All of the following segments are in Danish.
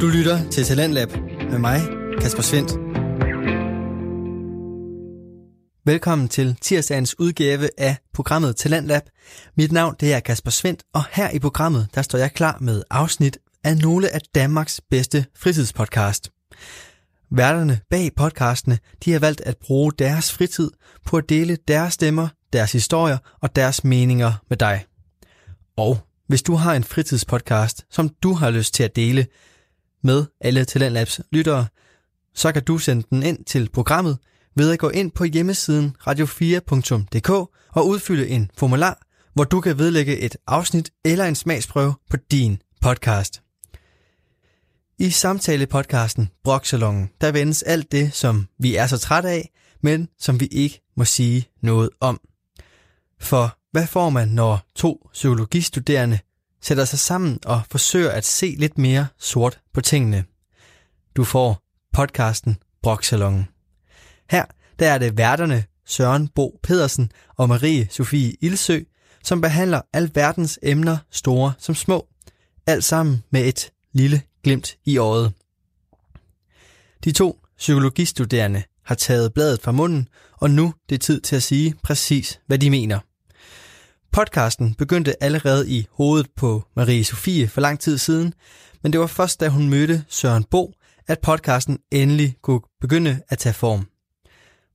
Du lytter til Talentlab med mig, Kasper Svendt. Velkommen til tirsdagens udgave af programmet Talentlab. Mit navn det er Kasper Svendt, og her i programmet der står jeg klar med afsnit af nogle af Danmarks bedste fritidspodcast. Værterne bag podcastene de har valgt at bruge deres fritid på at dele deres stemmer, deres historier og deres meninger med dig. Og hvis du har en fritidspodcast, som du har lyst til at dele med alle Talentlabs lyttere, så kan du sende den ind til programmet ved at gå ind på hjemmesiden radio4.dk og udfylde en formular, hvor du kan vedlægge et afsnit eller en smagsprøve på din podcast. I samtalepodcasten Broksalongen, der vendes alt det, som vi er så trætte af, men som vi ikke må sige noget om. For hvad får man, når to psykologistuderende sætter sig sammen og forsøger at se lidt mere sort på tingene? Du får podcasten Broksalongen. Her der er det værterne Søren Bo Pedersen og Marie Sofie Ilsø, som behandler alverdens emner, store som små. Alt sammen med et lille glimt i øjet. De to psykologistuderende har taget bladet fra munden, og nu det er tid til at sige præcis, hvad de mener. Podcasten begyndte allerede i hovedet på Marie Sofie for lang tid siden, men det var først da hun mødte Søren Bo, at podcasten endelig kunne begynde at tage form.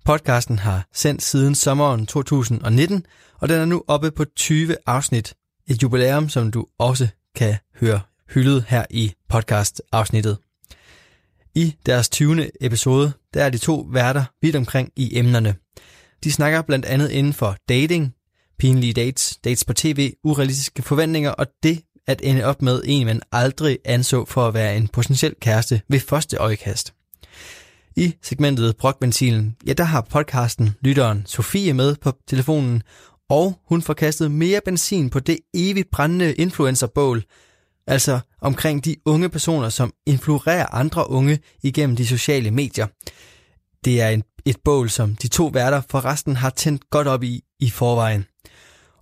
Podcasten har sendt siden sommeren 2019, og den er nu oppe på 20 afsnit. Et jubilæum, som du også kan høre hyldet her i podcast-afsnittet. I deres 20. episode, der er de to værter vidt omkring i emnerne. De snakker blandt andet inden for dating, pinlige dates, dates på tv, urealistiske forventninger og det at ende op med en, man aldrig anså for at være en potentiel kæreste ved første øjekast. I segmentet Brokventilen, ja der har podcasten lytteren Sofie med på telefonen, og hun får kastet mere benzin på det evigt brændende influencerbål, altså omkring de unge personer, som influerer andre unge igennem de sociale medier. Det er en, et bål, som de to værter forresten har tændt godt op i i forvejen.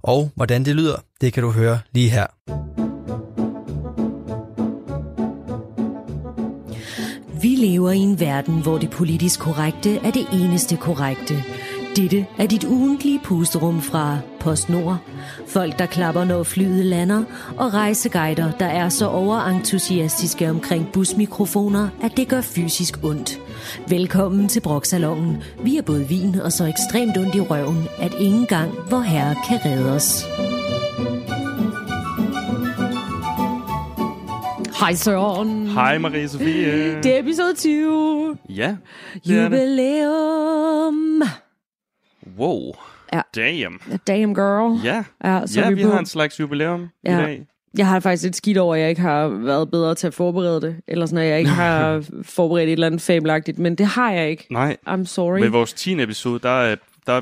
Og hvordan det lyder, det kan du høre lige her. Vi lever i en verden, hvor det politisk korrekte er det eneste korrekte. Dette er dit ugentlige pusterum fra PostNord. Folk, der klapper, når flyet lander, og rejseguider, der er så overentusiastiske omkring busmikrofoner, at det gør fysisk ondt. Velkommen til Broksalongen. Vi er både vin og så ekstremt ondt i røven, at ingen gang hvor herre kan redde os. Hej Søren. Hej Marie Sofie. Det er episode 20. Ja, det er det. Wow. Ja. Damn. Damn girl. Ja, Ja, så ja er vi på. har en slags jubilæum Ja. i dag. Jeg har faktisk lidt skidt over, at jeg ikke har været bedre til at forberede det. Eller sådan, at jeg ikke har forberedt et eller andet fabelagtigt. Men det har jeg ikke. Nej, I'm sorry. ved vores 10. episode, der, øh, der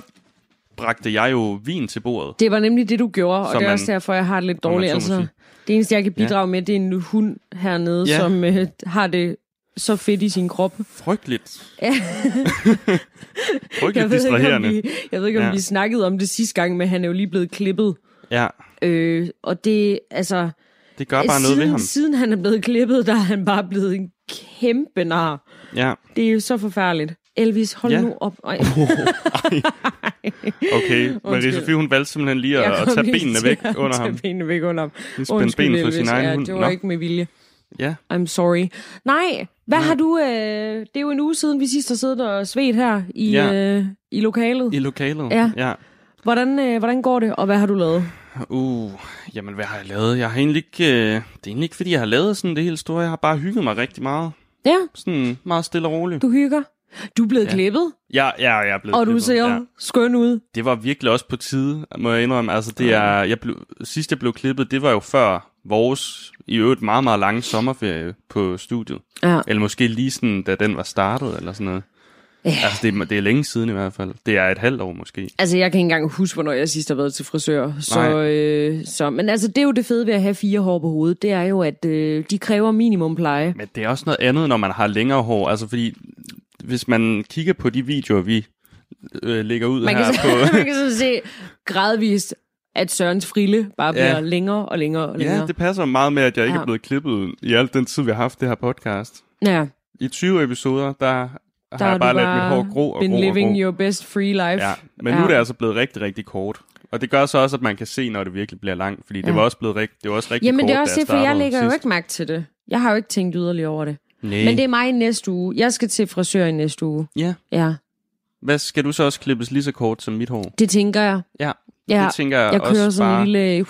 bragte jeg jo vin til bordet. Det var nemlig det, du gjorde, og det er også derfor, jeg har det lidt dårligt. Altså, det eneste, jeg kan bidrage med, det er en hund hernede, Ja. som øh, har det så fedt i sin krop. Frygteligt. Ja. Frygteligt Jeg ved, ikke, om distraherende. vi, jeg ved ikke, om Ja. vi snakkede om det sidste gang, men han er jo lige blevet klippet. Ja, Øh, og det, altså... det gør bare noget siden, ved ham. Siden han er blevet klippet, der er han bare blevet en kæmpe nar. Ja, Det er jo så forfærdeligt. Elvis, hold Ja. nu op. Ej. okay. Marie. Sofie, hun valgte simpelthen lige at, at tage lige benene væk at under tage ham. benene væk under ham. Lige spænde Undskyld, ben for sin egen ja, hund. det var Nå. ikke med vilje. Ja, I'm sorry. Nej, hvad har du... Øh, det er jo en uge siden, vi sidst har siddet og svedt her i, Ja. øh, i lokalet. i lokalet. Ja. ja. Hvordan, øh, hvordan går det, og hvad har du lavet? Uh, jamen hvad har jeg lavet? Jeg har egentlig ikke, øh, det er egentlig ikke, fordi jeg har lavet sådan det hele store. Jeg har bare hygget mig rigtig meget. Ja, Sådan meget stille og roligt. du hygger. Du er blevet Ja. klippet, Ja, ja, jeg er blevet og du klippet, ser ja. skøn ud. Det var virkelig også på tide, må jeg indrømme. Altså, det er, jeg blev, sidst jeg blev klippet, det var jo før vores, i øvrigt meget, meget lange sommerferie på studiet. Ja. Eller måske lige sådan, da den var startet, eller sådan noget. Ja. Altså, det, er- det er længe siden i hvert fald. Det er et halvt år måske. Altså, jeg kan ikke engang huske, hvornår jeg sidst har været til frisør. Så, Nej. øh, så, men altså, det er jo det fede ved at have fire hår på hovedet. Det er jo, at øh, de kræver minimum pleje. Men det er også noget andet, når man har længere hår. Altså, fordi hvis man kigger på de videoer, vi øh, lægger ud Man her kan, på... man kan så se gradvist, at Sørens frille bare Ja. bliver længere og længere og længere. Ja, det passer meget med, at jeg ikke Ja. er blevet klippet i al den tid, vi har haft det her podcast. ja. I 20 episoder, der, har Der jeg har bare du ladt mit hår gro og been gro og living gro. your best free life. Ja, men nu er det altså blevet rigtig, rigtig kort. Og det gør så også, at man kan se, når det virkelig bliver langt, fordi det Ja. var også blevet rigt, det var også rigtig Jamen kort, det er også det, for jeg lægger jo sidst. ikke mærke til det. Jeg har jo ikke tænkt yderligere over det. Nej. Men det er mig næste uge. Jeg skal til frisør i næste uge. Ja, Ja, hvad skal du så også klippes lige så kort som mit hår? det tænker jeg. Ja, Ja, det tænker jeg, jeg også kører sådan bare... en lille...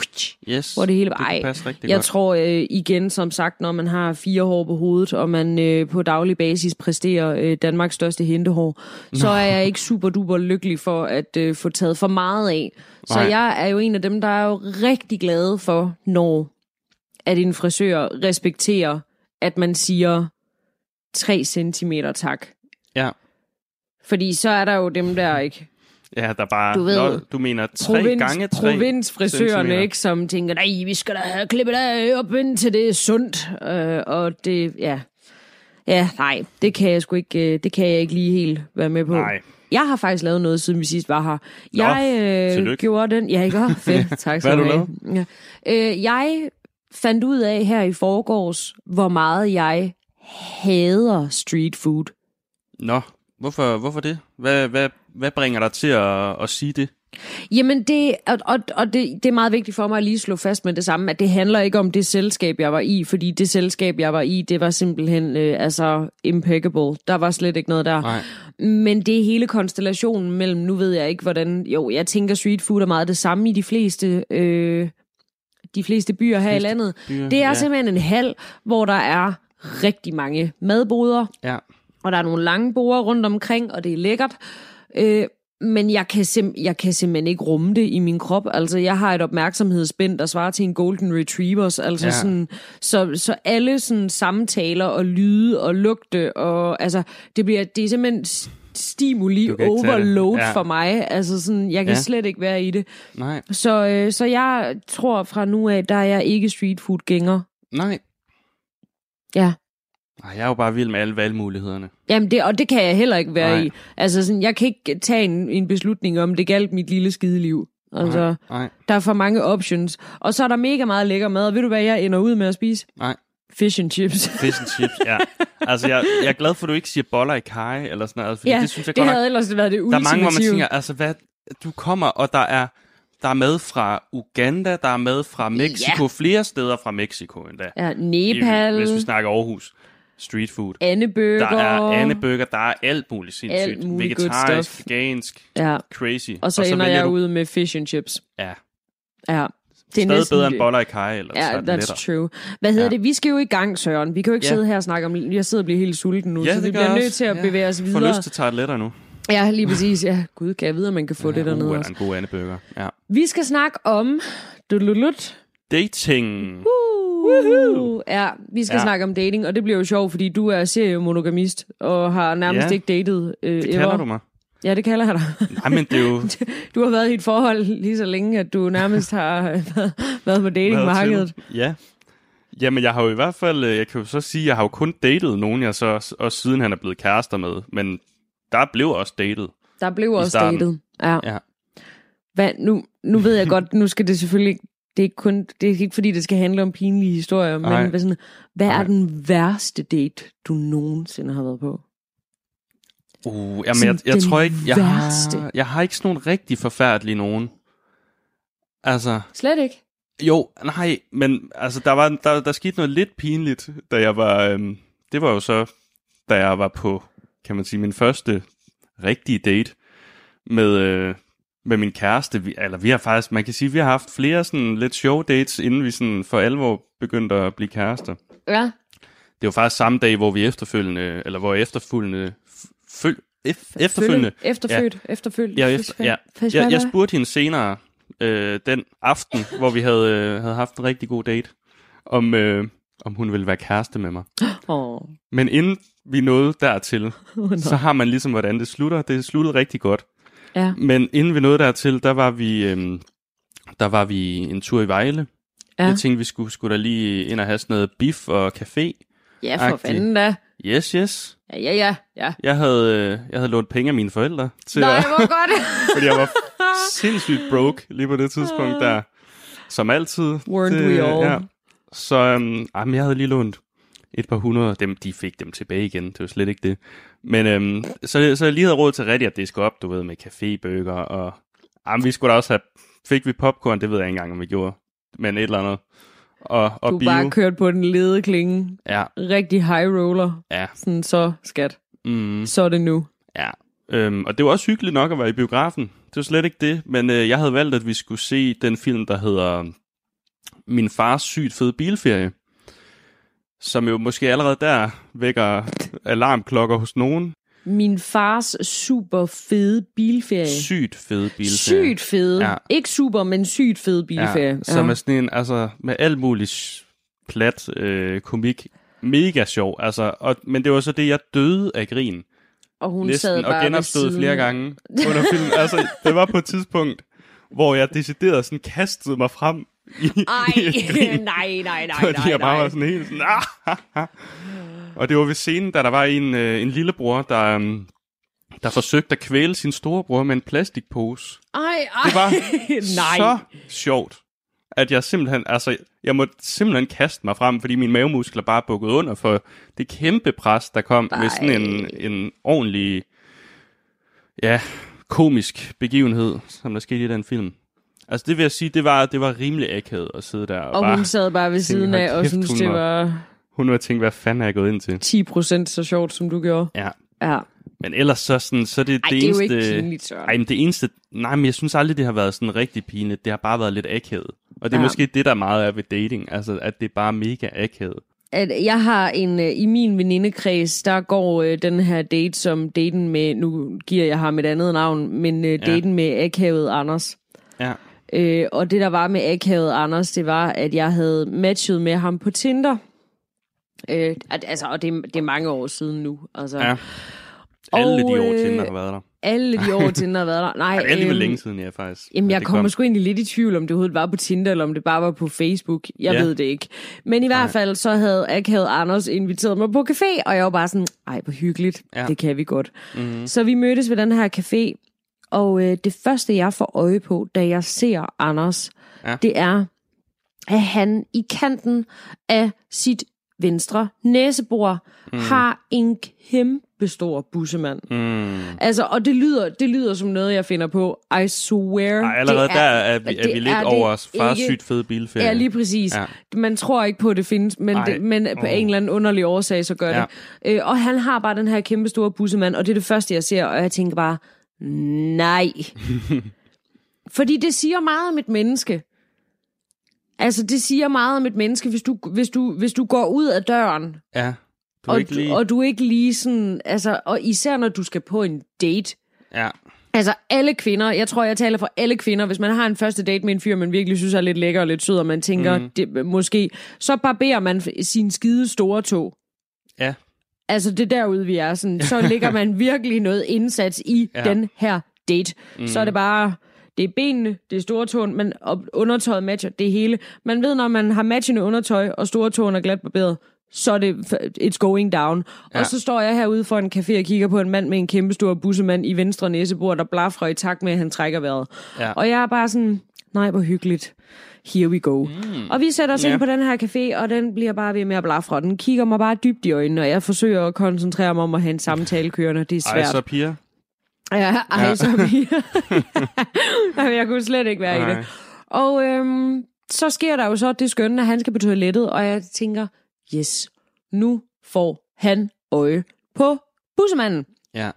Yes, hvor det hele- det kan Ej, rigtig Jeg godt. tror øh, igen, som sagt, når man har fire hår på hovedet, og man øh, på daglig basis præsterer øh, Danmarks største hentehår, så er jeg ikke super duper lykkelig for at øh, få taget for meget af. Så Nej. jeg er jo en af dem, der er jo rigtig glade for, når at en frisør respekterer, at man siger 3 cm tak. Ja. Fordi så er der jo dem der, ikke? Ja, der er bare... Du ved, Nå, du mener tre Provins, gange tre provinsfrisørerne, centimeter. ikke, som tænker, nej, vi skal da have klippet af op indtil det er sundt. Øh, og det, ja. Ja, nej, det kan jeg sgu ikke, øh, det kan jeg ikke lige helt være med på. Nej. Jeg har faktisk lavet noget, siden vi sidst var her. Jeg øh, tillykke. gjorde den. Ja, ikke? Fedt, tak skal Hvad du har du have. Ja. Øh, jeg fandt ud af her i forgårs, hvor meget jeg hader street food. Nå, hvorfor, hvorfor det? Hvad, hvad, hvad bringer dig til at, at sige det? Jamen, det, og, og, og det, det er meget vigtigt for mig at lige slå fast med det samme, at det handler ikke om det selskab, jeg var i, fordi det selskab, jeg var i, det var simpelthen øh, altså impeccable. Der var slet ikke noget der. Nej. Men det er hele konstellationen mellem, nu ved jeg ikke, hvordan... Jo, jeg tænker, street food er meget det samme i de fleste... Øh, de fleste byer her i Fleste landet. byer, det er ja. simpelthen en hal, hvor der er rigtig mange madboder, Ja. og der er nogle lange borde rundt omkring, og det er lækkert. Øh, men jeg kan, sim- jeg kan simpelthen ikke rumme det i min krop. Altså, jeg har et opmærksomhedsspænd, der svarer til en golden retrievers. Altså Ja. sådan, så, så alle sådan samtaler og lyde og lugte, og altså, det, bliver, det er simpelthen stimuli overload Ja. for mig. Altså sådan, jeg kan Ja. slet ikke være i det. Nej. Så, øh, så jeg tror fra nu af, der er jeg ikke street food gænger. Nej. Ja. Ej, jeg er jo bare vild med alle valgmulighederne. Jamen det, og det kan jeg heller ikke være Nej. i. Altså sådan, jeg kan ikke tage en, en beslutning om, det galt mit lille skideliv. Altså, Nej. Nej. der er for mange options. Og så er der mega meget lækker mad. Og ved du, hvad jeg ender ud med at spise? Nej. Fish and chips. Fish and chips, ja. Altså, jeg, jeg er glad for, at du ikke siger boller i kaj, eller sådan noget. Fordi ja, det synes jeg det godt nok, havde ellers været det Der er ultimative. mange, hvor man tænker, altså, hvad, du kommer, og der er, der er med fra Uganda, der er med fra Mexico, Ja. flere steder fra Mexico endda. Ja, I, Nepal, hvis vi snakker Aarhus. Street food. andebøger. Der er andebøger, der er alt muligt sindssygt. Alt muligt Vegetarisk, vegansk, Ja, crazy. og så, ender vælger jeg du, ud med fish and chips. Ja, Ja, det er stadig næsten bedre end boller i kaj, eller Ja, så det that's true. Hvad hedder Ja. det? Vi skal jo i gang, Søren. Vi kan jo ikke Ja. sidde her og snakke om... Jeg sidder og bliver helt sulten nu, Ja, så vi bliver jeg nødt til at Ja. bevæge os Får videre. lyst til tarteletter nu. Ja, lige præcis. Ja, gud, kan jeg vide, at man kan få det dernede uh, også. en god andebøger. Ja. Vi skal snakke om... Dululut. Dating. Woohoo! Ja, vi skal Ja. ja. snakke om dating, og det bliver jo sjovt, fordi du er seriemonogamist og har nærmest Ja. ikke datet øh, Det ever. kalder du mig. Ja, det kalder jeg dig. Nej, men det er jo... Du har været i et forhold lige så længe, at du nærmest har været- været på datingmarkedet. Ja. Jamen, jeg har jo i hvert fald, øh, jeg kan jo så sige, jeg har jo kun datet nogen, jeg så også siden han er blevet kærester med, men der blev også datet. Der blev også datet. Ja. Ja. Hvad, nu, nu ved jeg godt, nu skal det selvfølgelig det er ikke kun, det er ikke fordi, det skal handle om pinlige historier, Nej. men hvad, sådan, hvad er Nej. den værste date, du nogensinde har været på? Uh, jamen, jeg, Sådan jeg den tror ikke, jeg værste. har, jeg har ikke sådan nogle rigtig forfærdelige nogen. Altså, Slet ikke. jo, nej, men altså, der, var, der, der skete noget lidt pinligt, da jeg var, øhm, det var jo så, da jeg var på, kan man sige, min første rigtige date med, øh, med min kæreste. Vi, eller vi har faktisk, man kan sige, vi har haft flere sådan lidt show dates, inden vi sådan for alvor begyndte at blive kærester. Ja. Det var faktisk samme dag, hvor vi efterfølgende, eller hvor efterfølgende, føl, ef, efterfølgende, Følge, efterfødt, ja. efterfølt. Ja, efter, ja. Jeg, jeg spurgte hende senere øh, den aften, hvor vi havde, øh, havde haft en rigtig god date, om, øh, om hun ville være kæreste med mig. Åh, Men inden vi nåede dertil, oh, så har man ligesom, hvordan det slutter. Det sluttede rigtig godt. Ja. Men inden vi nåede dertil, der var vi, øh, der var vi en tur i Vejle. Ja. Jeg tænkte, vi skulle, skulle da lige ind og have sådan noget biff og café. ja, for agtig. fanden da. Yes, yes. Ja, ja, ja. ja. Jeg havde, øh, jeg havde lånt penge af mine forældre til Nej, at, hvor godt. fordi jeg var sindssygt broke lige på det tidspunkt der. Som altid. Weren't we all? Så øhm, jamen, jeg havde lige lånt et par hundrede. Dem, de fik dem tilbage igen. Det var slet ikke det. Men øhm, så, så jeg lige havde råd til rigtig at diske op, du ved, med cafébøger. Og jamen, vi skulle da også have... Fik vi popcorn? Det ved jeg ikke engang, om vi gjorde. Men et eller andet. Og, og Du bio. bare kørt på den lede klinge. Ja, Rigtig high roller. ja. Sådan, så skat. Mm. Så er det nu. Ja, øhm, og det var også hyggeligt nok at være i biografen. Det var slet ikke det, men øh, jeg havde valgt, at vi skulle se den film, der hedder Min fars sygt fede bilferie. Som jo måske allerede der vækker alarmklokker hos nogen. Min fars super fede bilferie. Sygt fede bilferie. Sygt fede. Ja. Ja. Ikke super, men sygt fede bilferie. Ja, som er sådan en, altså med alt muligt plat øh, komik. Mega sjov, altså. Og, men det var så det, jeg døde af grin. og hun sad næsten, bare og genopstod flere gange under filmen. Altså, det var på et tidspunkt, hvor jeg decideret sådan kastede mig frem i, Ej, i grin, nej, nej, nej, fordi nej, jeg bare nej. var sådan helt sådan, ah, Og det var ved scenen, da der var en, øh, en lillebror, der, um, der forsøgte at kvæle sin storebror med en plastikpose. Ej, ej. Det var nej. så sjovt, at jeg simpelthen, altså, jeg måtte simpelthen kaste mig frem, fordi mine mavemuskler bare bukkede under for det kæmpe pres, der kom med sådan en, en ordentlig, ja, komisk begivenhed, som der skete i den film. Altså det vil jeg sige, det var, det var rimelig akavet at sidde der og, Og bare, hun sad bare ved siden af og hun det var- hun var tænkt, hvad fanden er jeg gået ind til? 10 procent så sjovt, som du gjorde. Ja, Ja. men ellers så, sådan, så det Ej, det det er jo ikke pinligt, Søren. Ej, men det eneste... Nej, men jeg synes aldrig, det har været sådan rigtig pinligt. Det har bare været lidt akavet. Og det er Ja. måske det, der meget er ved dating. Altså, at det er bare mega akavet. At jeg har en, øh, i min venindekreds, der går øh, den her date som daten med, nu giver jeg ham et andet navn, men øh, daten med akavet Anders. Øh, og det der var med akavet Anders, det var, at jeg havde matchet med ham på Tinder. Øh, at, altså, og det, det er mange år siden nu. Altså, Ja. Alle Og, de år øh, Tinder har været der. Alle de år Tinder har været der. Nej, Ej, det er øhm, længe siden, ja, faktisk. Jamen, jeg kommer kom. sgu egentlig lidt i tvivl, om det overhovedet var på Tinder, eller om det bare var på Facebook. Jeg Ja. ved det ikke. Men i hvert fald, så havde Akavet Anders inviteret mig på café, og jeg var bare sådan, ej, hvor hyggeligt. Ja. Det kan vi godt. Mhm. Så vi mødtes ved den her café, og øh, det første, jeg får øje på, da jeg ser Anders, Ja. det er, at han i kanten af sit venstre næsebor mm. har en kæmpe stor bussemand. Mm. Altså, og det lyder, det lyder som noget, jeg finder på. I swear. Ej, allerede det der er vi, er vi lidt er over ikke. sygt fede bilferie. Ja, lige præcis. Ja. Man tror ikke på, at det findes, men, Ej. det, men på Åh. en eller anden underlig årsag, så gør Ja. det. Øh, og han har bare den her kæmpe store bussemand, og det er det første, jeg ser, og jeg tænker bare, nej. Fordi det siger meget om et menneske. Altså, det siger meget om et menneske, hvis du, hvis du, hvis du går ud af døren, Ja. Du og, ikke lige... og du ikke lige sådan, altså, og især når du skal på en date, Ja. Altså alle kvinder, jeg tror, jeg taler for alle kvinder, hvis man har en første date med en fyr, man virkelig synes er lidt lækker og lidt sød, og man tænker, mm. det, måske, så barberer man sin skide store tog. Ja. Altså det er derude, vi er. Sådan, så ligger man virkelig noget indsats i Ja. den her date. Mm. Så er det bare, det er benene, det er store tåen, men undertøjet matcher det hele. Man ved, når man har matchende undertøj, og store tåen er glat barberet, så er det, it's going down. Ja. Og så står jeg herude for en café og kigger på en mand med en kæmpe stor bussemand i venstre næsebord, der blafrer i takt med, at han trækker vejret. Ja. Og jeg er bare sådan, nej, hvor hyggeligt. Here we go. Mm. Og vi sætter os Ja. ind på den her café, og den bliver bare ved med at blafre. Den kigger mig bare dybt i øjnene, og jeg forsøger at koncentrere mig om at have en samtale kørende. Det er Ej, svært. så piger. Ja, ej, Ja. så. Jamen, jeg kunne slet ikke være i Nej. det. Og øhm, så sker der jo så det skønne, at han skal på toilettet, og jeg tænker, yes, nu får han øje på bussemanden. Ja.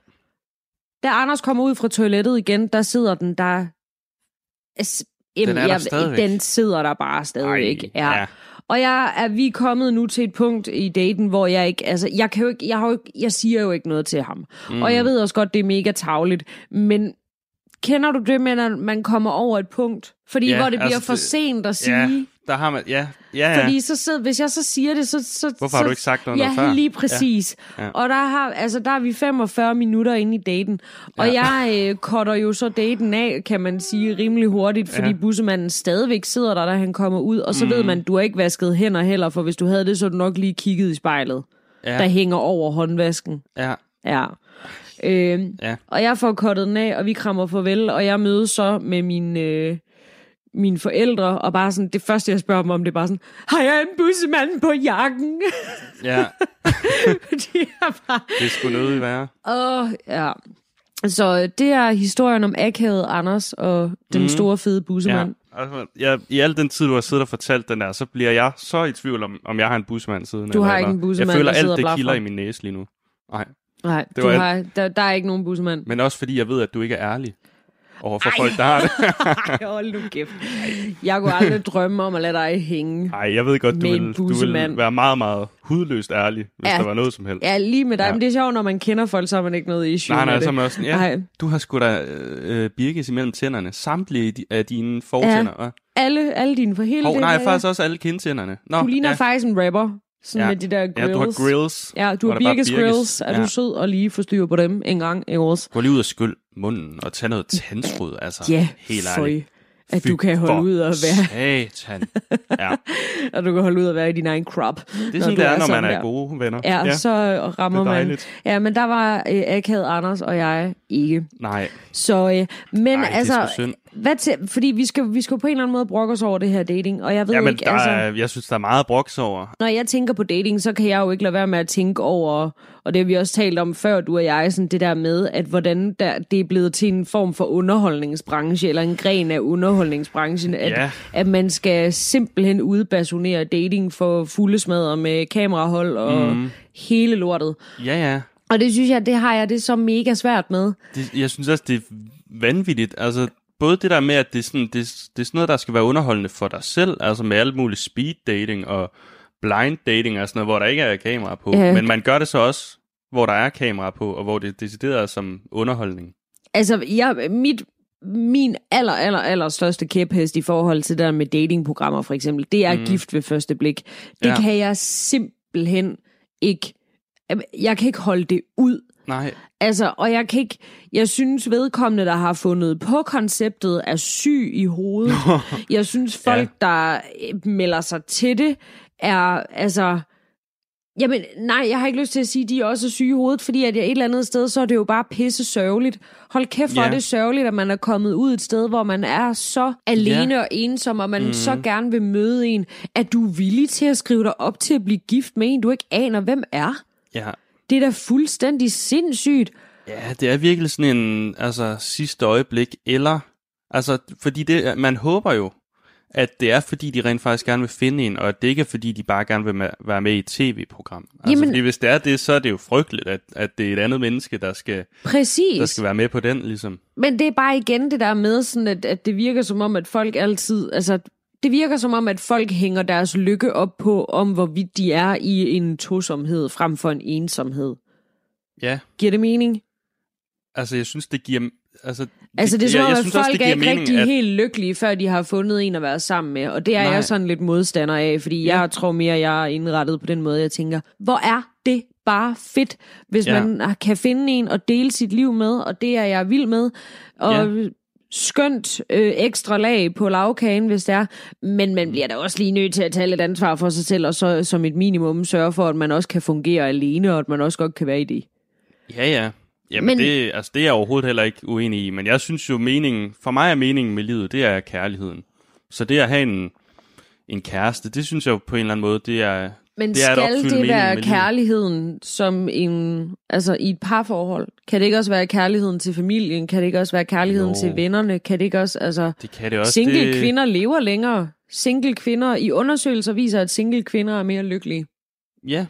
Da Anders kommer ud fra toilettet igen, der sidder den der... Jamen, er der jeg, stadigvæk. Den sidder der bare stadigvæk. Ej, ja. ja. Og jeg er vi er kommet nu til et punkt i daten, hvor jeg ikke, altså, jeg kan jo ikke, jeg, har jo ikke, jeg siger jo ikke noget til ham. Mm. Og jeg ved også godt, det er mega tavligt, men kender du det med, at man kommer over et punkt? Fordi Ja, hvor det bliver altså, for sent at sige. Ja, der har man... Ja, ja, ja. Fordi så sidder, hvis jeg så siger det, så... så Hvorfor så, har du ikke sagt noget ja, før? lige præcis. Ja. Ja. Ja. Og der, har, altså, der er vi 45 minutter inde i daten. Og Ja. jeg øh, cutter jo så daten af, kan man sige, rimelig hurtigt, fordi Ja. ja. bussemanden stadigvæk sidder der, da han kommer ud. Og så mm. ved man, du har ikke vasket hænder heller, for hvis du havde det, så du nok lige kigget i spejlet. Ja. der hænger over håndvasken. Ja. Ja. Øh, Ja. Og jeg får kottet den af, og vi krammer farvel, og jeg mødes så med min, øh, mine forældre, og bare sådan, det første, jeg spørger dem om, det er bare sådan, har jeg en bussemand på jakken? Ja, Fordi jeg bare, det skulle nødig være. åh, ja. Så det er historien om akavet Anders og den Mhm. store fede Ja. bussemand. Altså, jeg, I al den tid, du har siddet og fortalt den der, så bliver jeg så i tvivl om, om jeg har en busmand siden. Du har eller ikke en bussemand, Jeg føler alt det kilder i min næse lige nu. Nej. Nej, Det du var har, der, der er ikke nogen bussemand. Men også fordi jeg ved, at du ikke er ærlig overfor folk, der har det. Ej, hold nu kæft. Jeg kunne aldrig drømme om at lade dig hænge. Nej, jeg ved godt, du vil, du vil være meget, meget hudløst ærlig, hvis Ja. der var noget som helst. Ja, lige med dig. Ja. Men det er sjovt, når man kender folk, så har man ikke noget issue Nej, nej, med så man sådan, ja, Nej. du har sgu da øh, birkes imellem tænderne. Samtlige af dine fortænder. Ja. Alle, alle dine for hele Hov, det nej, der- faktisk også alle kindtænderne. Nå, Du ligner ja. faktisk en rapper. Sådan Ja. med de der grills. Ja, du har grills. Ja, du har Birkes birkes. grills. Er Ja. du sød og lige få styr på dem en gang, ikke også? Gå lige ud og skyld munden og tage noget tandskrud, altså. Ja, helt ærligt. At Fy du kan holde ud og være, Satan. Ja, at du kan holde ud og være i din egen crop. det er sådan, det er, når man er gode venner. Ja, ja, så rammer det er man. Ja, men der var øh, akavet Anders og jeg ikke. Nej, Så, øh, men Ej, altså, hvad til, fordi vi skal, vi skal på en eller anden måde brokke os over det her dating, og jeg ved Ja, men ikke, der altså, er, jeg synes, der er meget broks over. når jeg tænker på dating, så kan jeg jo ikke lade være med at tænke over, og det har vi også talt om før, du og jeg, sådan det der med, at hvordan der, det er blevet til en form for underholdningsbranche, eller en gren af underholdningsbranchen, at, Ja. at man skal simpelthen udbasonere dating for fulde smadre med kamerahold og mm. hele lortet. Ja, ja. Og det synes jeg, det har jeg det så mega svært med. Det, jeg synes også, det er vanvittigt. Altså, både det der med, at det er, sådan, det, det er sådan noget, der skal være underholdende for dig selv, altså med alt muligt speed dating og blind dating og sådan noget, hvor der ikke er kamera på. Ja. Men man gør det så også, hvor der er kamera på, og hvor det er decideret som underholdning. Altså, jeg, mit, min aller, aller, aller største kæphest i forhold til det der med datingprogrammer for eksempel, det er mm. gift ved første blik. Det ja. kan jeg simpelthen ikke, jeg kan ikke holde det ud. Nej, Altså, og jeg kan ikke, jeg synes vedkommende, der har fundet på konceptet, er syg i hovedet. jeg synes folk, ja. der øh, melder sig til det, er, altså, Jamen, nej, jeg har ikke lyst til at sige, at de er også syge i hovedet, fordi at jeg et eller andet sted, så er det jo bare pisse sørgeligt. Hold kæft, hvor Ja. er det sørgeligt, at man er kommet ud et sted, hvor man er så alene Ja. og ensom, og man mm. så gerne vil møde en, at du er villig til at skrive dig op til at blive gift med en, du ikke aner, hvem er. ja. Det er da fuldstændig sindssygt. Ja, det er virkelig sådan en altså, sidste øjeblik, eller... Altså, fordi det, man håber jo, at det er, fordi de rent faktisk gerne vil finde en, og at det ikke er, fordi de bare gerne vil være med i et tv-program. Altså, Jamen- fordi hvis det er det, så er det jo frygteligt, at, at det er et andet menneske, der skal, Præcis. der skal være med på den, ligesom. Men det er bare igen det der med, sådan at, at det virker som om, at folk altid... Altså, det virker som om, at folk hænger deres lykke op på, om hvorvidt de er i en tosomhed frem for en ensomhed. Ja, Giver det mening? altså, jeg synes, det giver... Altså, Altså det er som jeg, om, jeg at synes også, folk det er ikke mening, rigtig at, helt lykkelige, før de har fundet en at være sammen med. Og det er Nej. jeg sådan lidt modstander af, fordi Ja. jeg tror mere, jeg er indrettet på den måde, jeg tænker, hvor er det bare fedt, hvis Ja. man kan finde en og dele sit liv med, og det er jeg vild med. Og skønt øh, ekstra lag på lavkagen, hvis det er. Men man bliver da også lige nødt til at tage lidt ansvar for sig selv, og så som et minimum sørge for, at man også kan fungere alene, og at man også godt kan være i det. Ja, ja. Jamen, Men- det, altså, det er jeg overhovedet heller ikke uenig i, men jeg synes jo, meningen, for mig er meningen med livet, det er kærligheden. Så det at have en, en kæreste, det synes jeg jo på en eller anden måde, det er, Men det skal det være livet. kærligheden som en, altså i et parforhold? Kan det ikke også være kærligheden til familien? Kan det ikke også være kærligheden Jo. til vennerne? Kan det ikke også, altså, Det kan det også. single det, kvinder lever længere. Single kvinder, i undersøgelser viser, at single kvinder er mere lykkelige. Ja,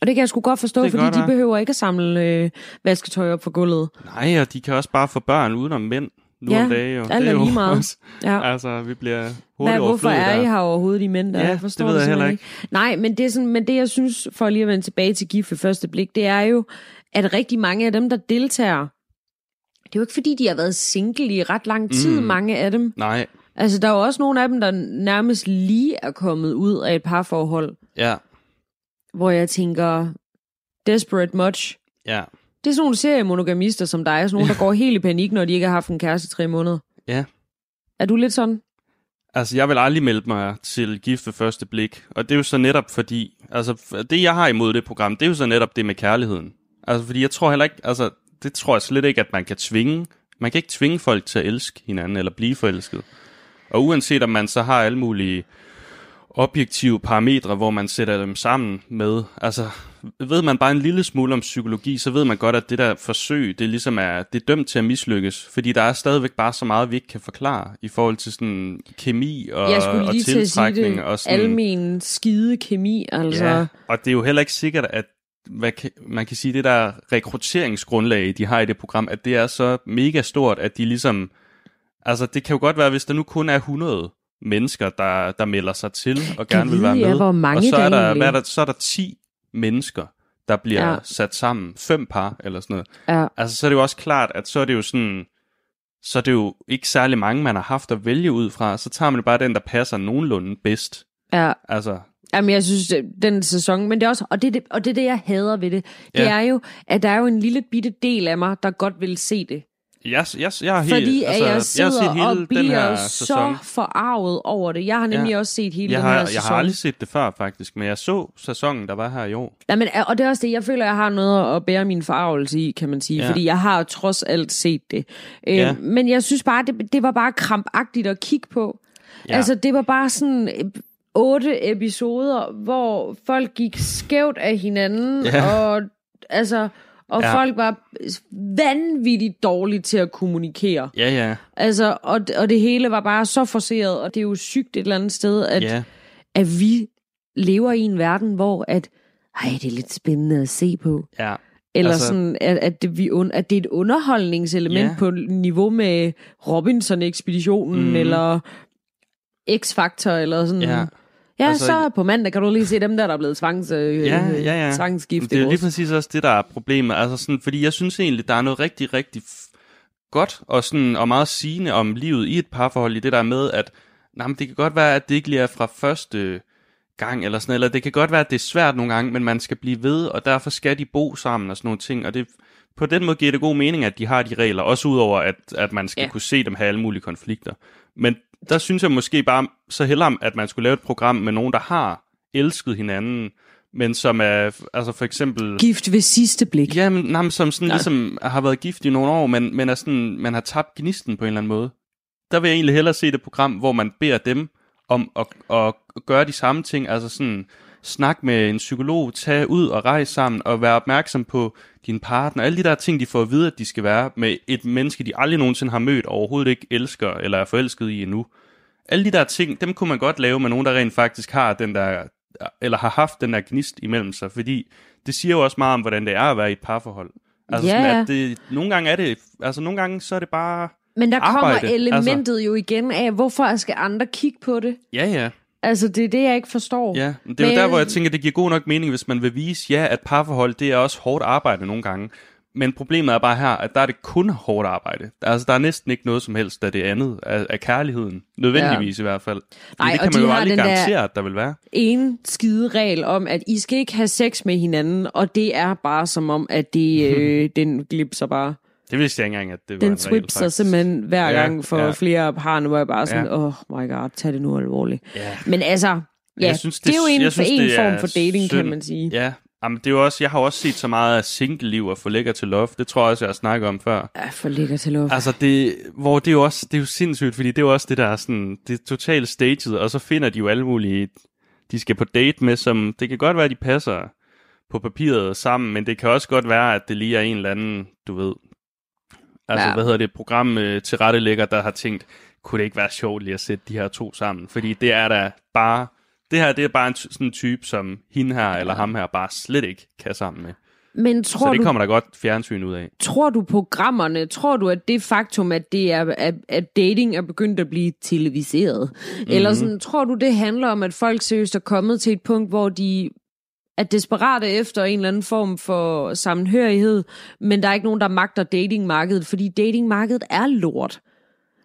Og det kan jeg sgu godt forstå, fordi godt de behøver ikke at samle øh, vasketøj op for gulvet. nej, og de kan også bare få børn udenom mænd nu Ja, om dagen. Jo. alt det er jo lige meget. Også, Ja. altså, vi bliver hurtigt Hvad, hvorfor er I her overhovedet, de mænd? Ja, jeg forstår det ved jeg heller simpelthen Nej, men det, er sådan, men det jeg synes, for lige at vende tilbage til gift ved første blik, det er jo, at rigtig mange af dem, der deltager, det er jo ikke fordi, de har været single i ret lang tid, mm. mange af dem. Nej, Altså, der er jo også nogle af dem, der nærmest lige er kommet ud af et parforhold, ja, hvor jeg tænker, desperate much. ja, Det er sådan nogle seriemonogamister som dig, sådan nogle, der går helt i panik, når de ikke har haft en kæreste i tre måneder. ja. Er du lidt sådan? Altså, jeg vil aldrig melde mig til gift ved første blik. Og det er jo så netop fordi, Altså, det jeg har imod det program, det er jo så netop det med kærligheden. Altså, fordi jeg tror heller ikke, altså, det tror jeg slet ikke, at man kan tvinge. Man kan ikke tvinge folk til at elske hinanden eller blive forelsket. Og uanset om man så har alle mulige objektive parametre, hvor man sætter dem sammen med, altså ved man bare en lille smule om psykologi, så ved man godt, at det der forsøg, det ligesom er, det er dømt til at mislykkes, fordi der er stadigvæk bare så meget, vi ikke kan forklare i forhold til sådan kemi og, Jeg skulle og lige til at sige tiltrækning det. og sådan. Almen skide kemi, altså. Ja, og det er jo heller ikke sikkert, at hvad kan, man kan sige, det der rekrutteringsgrundlag, de har i det program, at det er så mega stort, at de ligesom, altså det kan jo godt være, hvis der nu kun er 100 mennesker, der, der melder sig til og gerne vil være ja, med, hvor mange og så er der, hvad er der, så er der 10 mennesker, der bliver Ja. sat sammen, fem par eller sådan noget. Ja. Altså så er det jo også klart, at så er det jo sådan, så er det jo ikke særlig mange, man har haft at vælge ud fra, så tager man bare den, der passer nogenlunde bedst. ja. Altså, Jamen, jeg synes, den sæson, men det er også, og det, er det, og det er det, jeg hader ved det, det Ja. er jo, at der er jo en lille bitte del af mig, der godt vil se det. Jeg, jeg, jeg er helt, Fordi altså, jeg jeg sidder har set hele og den bliver her så forarvet over det. Jeg har nemlig Ja. også set hele Jeg den her har, sæson. jeg har aldrig set det før, faktisk, men jeg så sæsonen, der var her i år. Jamen, og det er også det, jeg føler, jeg har noget at bære min forarvelse i, kan man sige. Ja. Fordi jeg har trods alt set det. Øh, Ja. Men jeg synes bare, det, det var bare krampagtigt at kigge på. Ja. Ja. Altså, det var bare sådan øh, otte episoder, hvor folk gik skævt af hinanden, Ja. og altså... Og ja. Folk var vanvittigt dårlige til at kommunikere. Ja, ja, Altså, og, og det hele var bare så forseret, og det er jo sygt et eller andet sted, at, ja. at vi lever i en verden, hvor at, ej, det er lidt spændende at se på. ja. Eller Altså- sådan, at, at, det, vi un, at det er et underholdningselement Ja. på niveau med Robinson-ekspeditionen, mm. eller X-Factor, eller sådan. Ja. Ja Altså- så på mandag kan du lige se dem der, der er blevet tvangs, øh, Ja, ja, ja. tvangsgift. Det er jo lige præcis også det, der er problemet. Altså sådan, fordi jeg synes egentlig, der er noget rigtig, rigtig godt og, sådan, og meget sigende om livet i et parforhold, i det der med, at nej, men det kan godt være, at det ikke lige er fra første gang, eller sådan eller det kan godt være, at det er svært nogle gange, men man skal blive ved, og derfor skal de bo sammen og sådan nogle ting, og det, på den måde giver det god mening, at de har de regler, også udover, at, at man skal ja. kunne se dem have alle mulige konflikter. Men der synes jeg måske bare så hellere, at man skulle lave et program med nogen, der har elsket hinanden, men som er, altså for eksempel... Gift ved sidste blik. Ja, men, nej, men som sådan Ja. ligesom har været gift i nogle år, men, men er sådan, man har tabt gnisten på en eller anden måde. Der vil jeg egentlig hellere se det program, hvor man beder dem om at, at gøre de samme ting, altså sådan snak med en psykolog, tage ud og rejse sammen, og være opmærksom på din partner, alle de der ting, de får at vide, at de skal være med et menneske, de aldrig nogensinde har mødt, og overhovedet ikke elsker eller er forelsket i endnu. Alle de der ting, dem kunne man godt lave med nogen, der rent faktisk har den der, eller har haft den der gnist imellem sig, fordi det siger jo også meget om, hvordan det er at være i et parforhold. Altså Ja, sådan, at det, nogle gange er det, altså nogle gange så er det bare, Men der kommer Arbejde, elementet altså. jo igen af, hvorfor skal andre kigge på det? ja ja, Altså, det er det, jeg ikke forstår. Ja, men det er jo Men- der, hvor jeg tænker, det giver god nok mening, hvis man vil vise, ja, at parforhold, det er også hårdt arbejde nogle gange. Men problemet er bare her, at der er det kun hårdt arbejde. Altså, der er næsten ikke noget som helst af det andet, af, af kærligheden. Nødvendigvis ja. i hvert fald. Nej, det og kan de man jo har aldrig den der- garantere, at der vil være. en skide regel om, at I skal ikke have sex med hinanden, og det er bare som om, at det, øh, den glipser bare. Det vidste jeg ikke engang, at det var Den en regel, swipser faktisk. simpelthen hver Ja, gang for ja. flere par, nu er jeg bare sådan, Ja. åh oh my god, tag det nu alvorligt. Ja. Men altså, ja, Jeg synes, det, det er jo en, jeg synes, en form for dating, synd. kan man sige. Ja, Jamen, det er jo også, jeg har også set så meget af single-liv og få lækker til love. Det tror jeg også, jeg har snakket om før. Ja, for lækker til lov. Altså, det, hvor det er jo også, det er jo sindssygt, fordi det er jo også det, der er sådan, det er totalt staged, og så finder de jo alle mulige, de skal på date med, som, det kan godt være, de passer på papiret sammen, men det kan også godt være, at det lige er en eller anden, du ved, altså, Ja. hvad hedder det, program øh, til rettelægger, der har tænkt, kunne det ikke være sjovt lige at sætte de her to sammen? Fordi det er da bare, det her, det er bare en sådan en type, som hende her eller ham her bare slet ikke kan sammen med. Men Så tror det du, kommer der godt fjernsyn ud af. tror du programmerne, tror du, at det faktum, at, det er, at, at dating er begyndt at blive televiseret, mm-hmm. Mhm. eller sådan, tror du, det handler om, at folk seriøst er kommet til et punkt, hvor de er desperate efter en eller anden form for sammenhørighed, men der er ikke nogen, der magter datingmarkedet, fordi datingmarkedet er lort.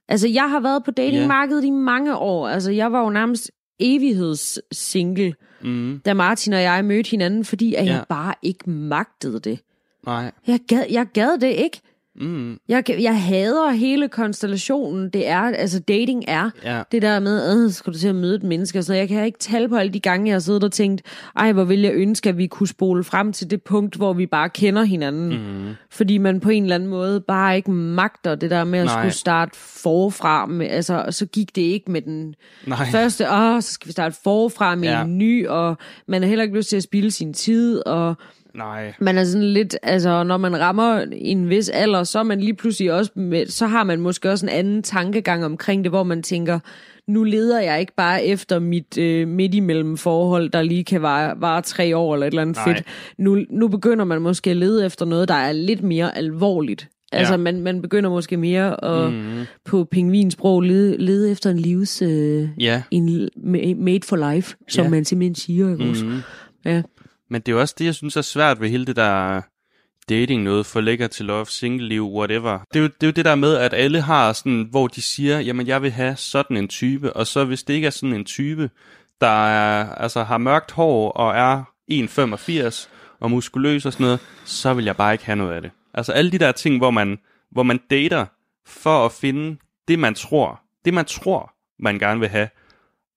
Altså, jeg har været på datingmarkedet i mange år. Altså, jeg var jo nærmest evighedssingle, Mm, da Martin og jeg mødte hinanden, fordi at Ja. jeg bare ikke magtede det. nej. Jeg gad, jeg gad det ikke. Mm. Jeg, jeg hader hele konstellationen. Det er, altså dating er Ja. det der med, øh, skal du til at møde et menneske noget. Jeg kan ikke tale på alle de gange, jeg har siddet og tænkt, ej, hvor vil jeg ønske, at vi kunne spole frem til det punkt, hvor vi bare kender hinanden. Mm. Fordi man på en eller anden måde bare ikke magter det der med at Nej. skulle starte forfra. Med, altså, og så gik det ikke med den Nej. første, åh, så skal vi starte forfra med Ja. en ny, og man har heller ikke lyst til at spilde sin tid, og Nej. man er sådan lidt, altså når man rammer en vis alder, så er man lige pludselig også, med, så har man måske også en anden tankegang omkring det, hvor man tænker, nu leder jeg ikke bare efter mit øh, midt imellem forhold, der lige kan vare, vare tre år eller et eller andet Nej. fedt. Nu, nu begynder man måske at lede efter noget, der er lidt mere alvorligt. Altså Ja. man, man begynder måske mere at mm. på pingvinsprog lede, lede efter en livs... Øh, Ja. en ma- made for life, som Ja. man simpelthen siger. Ikke? Mm. Ja. Men det er jo også det, jeg synes er svært ved hele det der dating noget, for lækker til love, single liv, whatever. Det er, jo, det er jo det der med, at alle har sådan, hvor de siger, jamen jeg vil have sådan en type, og så hvis det ikke er sådan en type, der er, altså, har mørkt hår og er 1,85 og muskuløs og sådan noget, så vil jeg bare ikke have noget af det. Altså alle de der ting, hvor man, hvor man dater for at finde det, man tror, det man tror, man gerne vil have.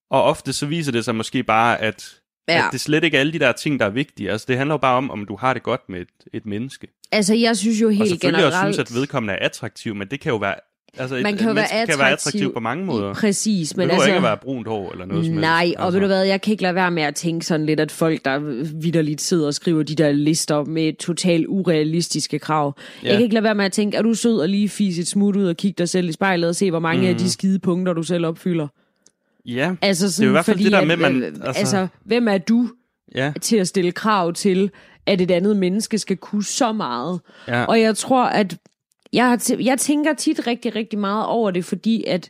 Og ofte så viser det sig måske bare, at Ja. At det slet ikke er alle de der ting, der er vigtige. Altså, det handler jo bare om, om du har det godt med et, et menneske. Altså, jeg synes jo Og helt selvfølgelig generelt... også synes, at vedkommende er attraktiv, men det kan jo være... Altså, et, Man kan jo være menneske kan være attraktiv attraktiv på mange måder. Præcis, Men det altså, altså... ikke at være brunt hår eller noget som Nej, helst. og ved du hvad, jeg kan ikke lade være med at tænke sådan lidt, at folk, der vidderligt sidder og skriver de der lister med totalt urealistiske krav. Ja. Jeg kan ikke lade være med at tænke, er du sød og lige fis et smut ud og kigge dig selv i spejlet og se, hvor mange mm. af de skide punkter, du selv opfylder? Ja, Altså sådan, i hvert fald fordi det der at, med, man- altså, altså- altså, hvem er du ja, til at stille krav til, at et andet menneske skal kunne så meget? ja. Og jeg tror, at jeg, jeg tænker tit rigtig, rigtig meget over det, fordi at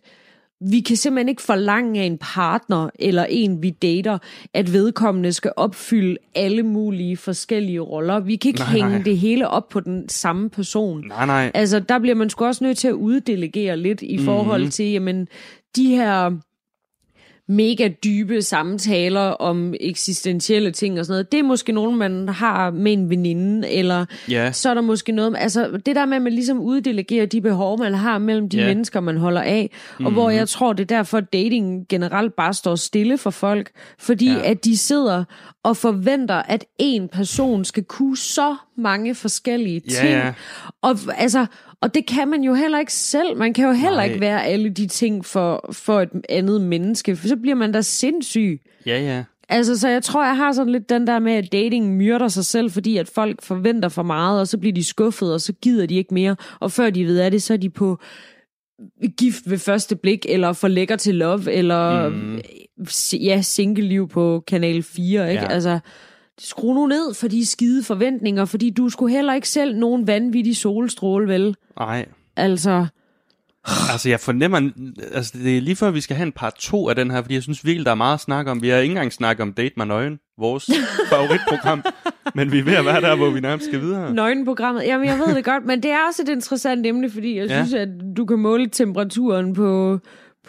vi kan simpelthen ikke forlange af en partner eller en, vi dater, at vedkommende skal opfylde alle mulige forskellige roller. Vi kan ikke Nej, hænge nej. det hele op på den samme person. Nej, nej. Altså, der bliver man sgu også nødt til at uddelegere lidt i forhold Mhm. til, jamen, de her mega dybe samtaler om eksistentielle ting og sådan noget, det er måske nogen, man har med en veninde, eller Ja. så er der måske noget, altså det der med, at man ligesom uddelegerer de behov, man har mellem de yeah. mennesker, man holder af, og mm-hmm. hvor jeg tror, det er derfor, at dating generelt bare står stille for folk, fordi ja. at de sidder og forventer, at en person skal kunne så mange forskellige ting, ja. og altså, og det kan man jo heller ikke selv. Man kan jo heller Nej. ikke være alle de ting for, for et andet menneske, for så bliver man da sindssyg. Ja, ja. Altså, så jeg tror, jeg har sådan lidt den der med, at dating myrder sig selv, fordi at folk forventer for meget, og så bliver de skuffet, og så gider de ikke mere. Og før de ved af det, så er de på gift ved første blik, eller for lækker til love, eller mm. ja, single-liv på Kanal 4, ikke? Ja. Altså, skru nu ned for de skide forventninger, fordi du skulle heller ikke selv nogen vanvittig solstråle, vel? Nej. Altså, Altså, jeg fornemmer... Altså, det er lige før, vi skal have en part 2 af den her, fordi jeg synes virkelig, der er meget at snakke om. Vi har ikke engang snakket om Date mig nøgen, vores favoritprogram. men vi er ved at være der, hvor vi nærmest skal videre. nøgenprogrammet. Jamen, jeg ved det godt, men det er også et interessant emne, fordi jeg Ja. synes, at du kan måle temperaturen på,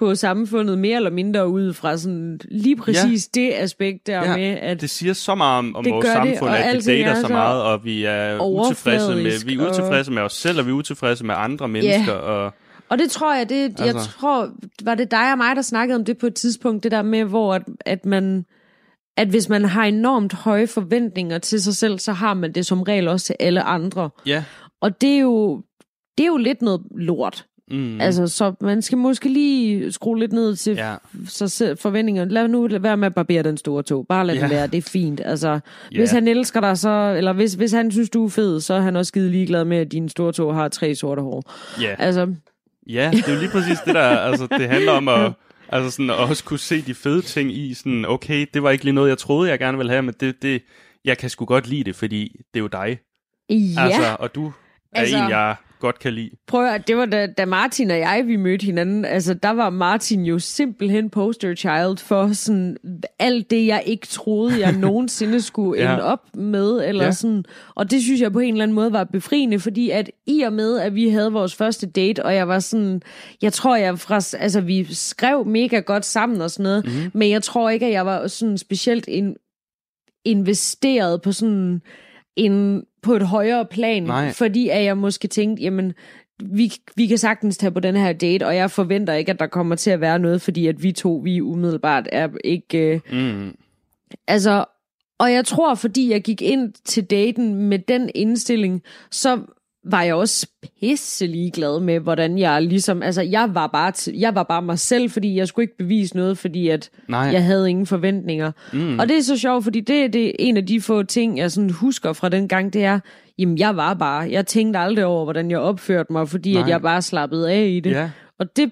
på samfundet mere eller mindre ud fra sådan lige præcis ja. det aspekt der ja. med, at det siger så meget om, om Det vores det, samfund, og at vi dater er så meget, og vi er utilfredse med, vi er utilfredse med os selv, og vi er utilfredse med andre mennesker. Og, Og det tror jeg, det, altså. jeg tror, var det dig og mig, der snakkede om det på et tidspunkt, det der med, hvor at, at man, at hvis man har enormt høje forventninger til sig selv, så har man det som regel også til alle andre. ja, Og det er jo, det er jo lidt noget lort. Mm, Altså, så man skal måske lige skrue lidt ned til ja, så forventninger. Lad nu være med at barbere den store tog. Bare lad Ja. det være, det er fint. Altså, Ja. hvis han elsker dig, så, eller hvis, hvis han synes, du er fed, så er han også skide ligeglad med, at din store tog har tre sorte hår. ja. Altså, Ja, det er jo lige præcis det der, altså det handler om at, altså sådan, at også kunne se de fede ting i, sådan, okay, det var ikke lige noget, jeg troede, jeg gerne ville have, men det, det, jeg kan sgu godt lide det, fordi det er jo dig. ja. Altså, og du er Altså- en, jeg godt kan lide. Prøv at, det var da, da Martin og jeg, vi mødte hinanden, altså der var Martin jo simpelthen poster child for sådan alt det, jeg ikke troede, jeg nogensinde skulle Ja. ende op med, eller Ja. sådan. Og det synes jeg på en eller anden måde var befriende, fordi at i og med, at vi havde vores første date, og jeg var sådan, jeg tror jeg fra, altså vi skrev mega godt sammen og sådan noget, mm-hmm. men jeg tror ikke, at jeg var sådan specielt in, investeret på sådan en, på et højere plan, Nej. fordi at jeg måske tænkte, jamen, vi, vi kan sagtens tage på den her date, og jeg forventer ikke, at der kommer til at være noget, fordi at vi to, vi umiddelbart er ikke... Øh, Mm. Altså, og jeg tror, fordi jeg gik ind til daten med den indstilling, så var jeg også pisse ligeglad med, hvordan jeg ligesom, altså jeg var bare, t- jeg var bare mig selv, fordi jeg skulle ikke bevise noget, fordi at Nej. jeg havde ingen forventninger. Mm. Og det er så sjovt, fordi det, det er en af de få ting, jeg sådan husker fra den gang, det er, jamen jeg var bare, jeg tænkte aldrig over, hvordan jeg opførte mig, fordi Nej. at jeg bare slappede af i det. Ja. Og det,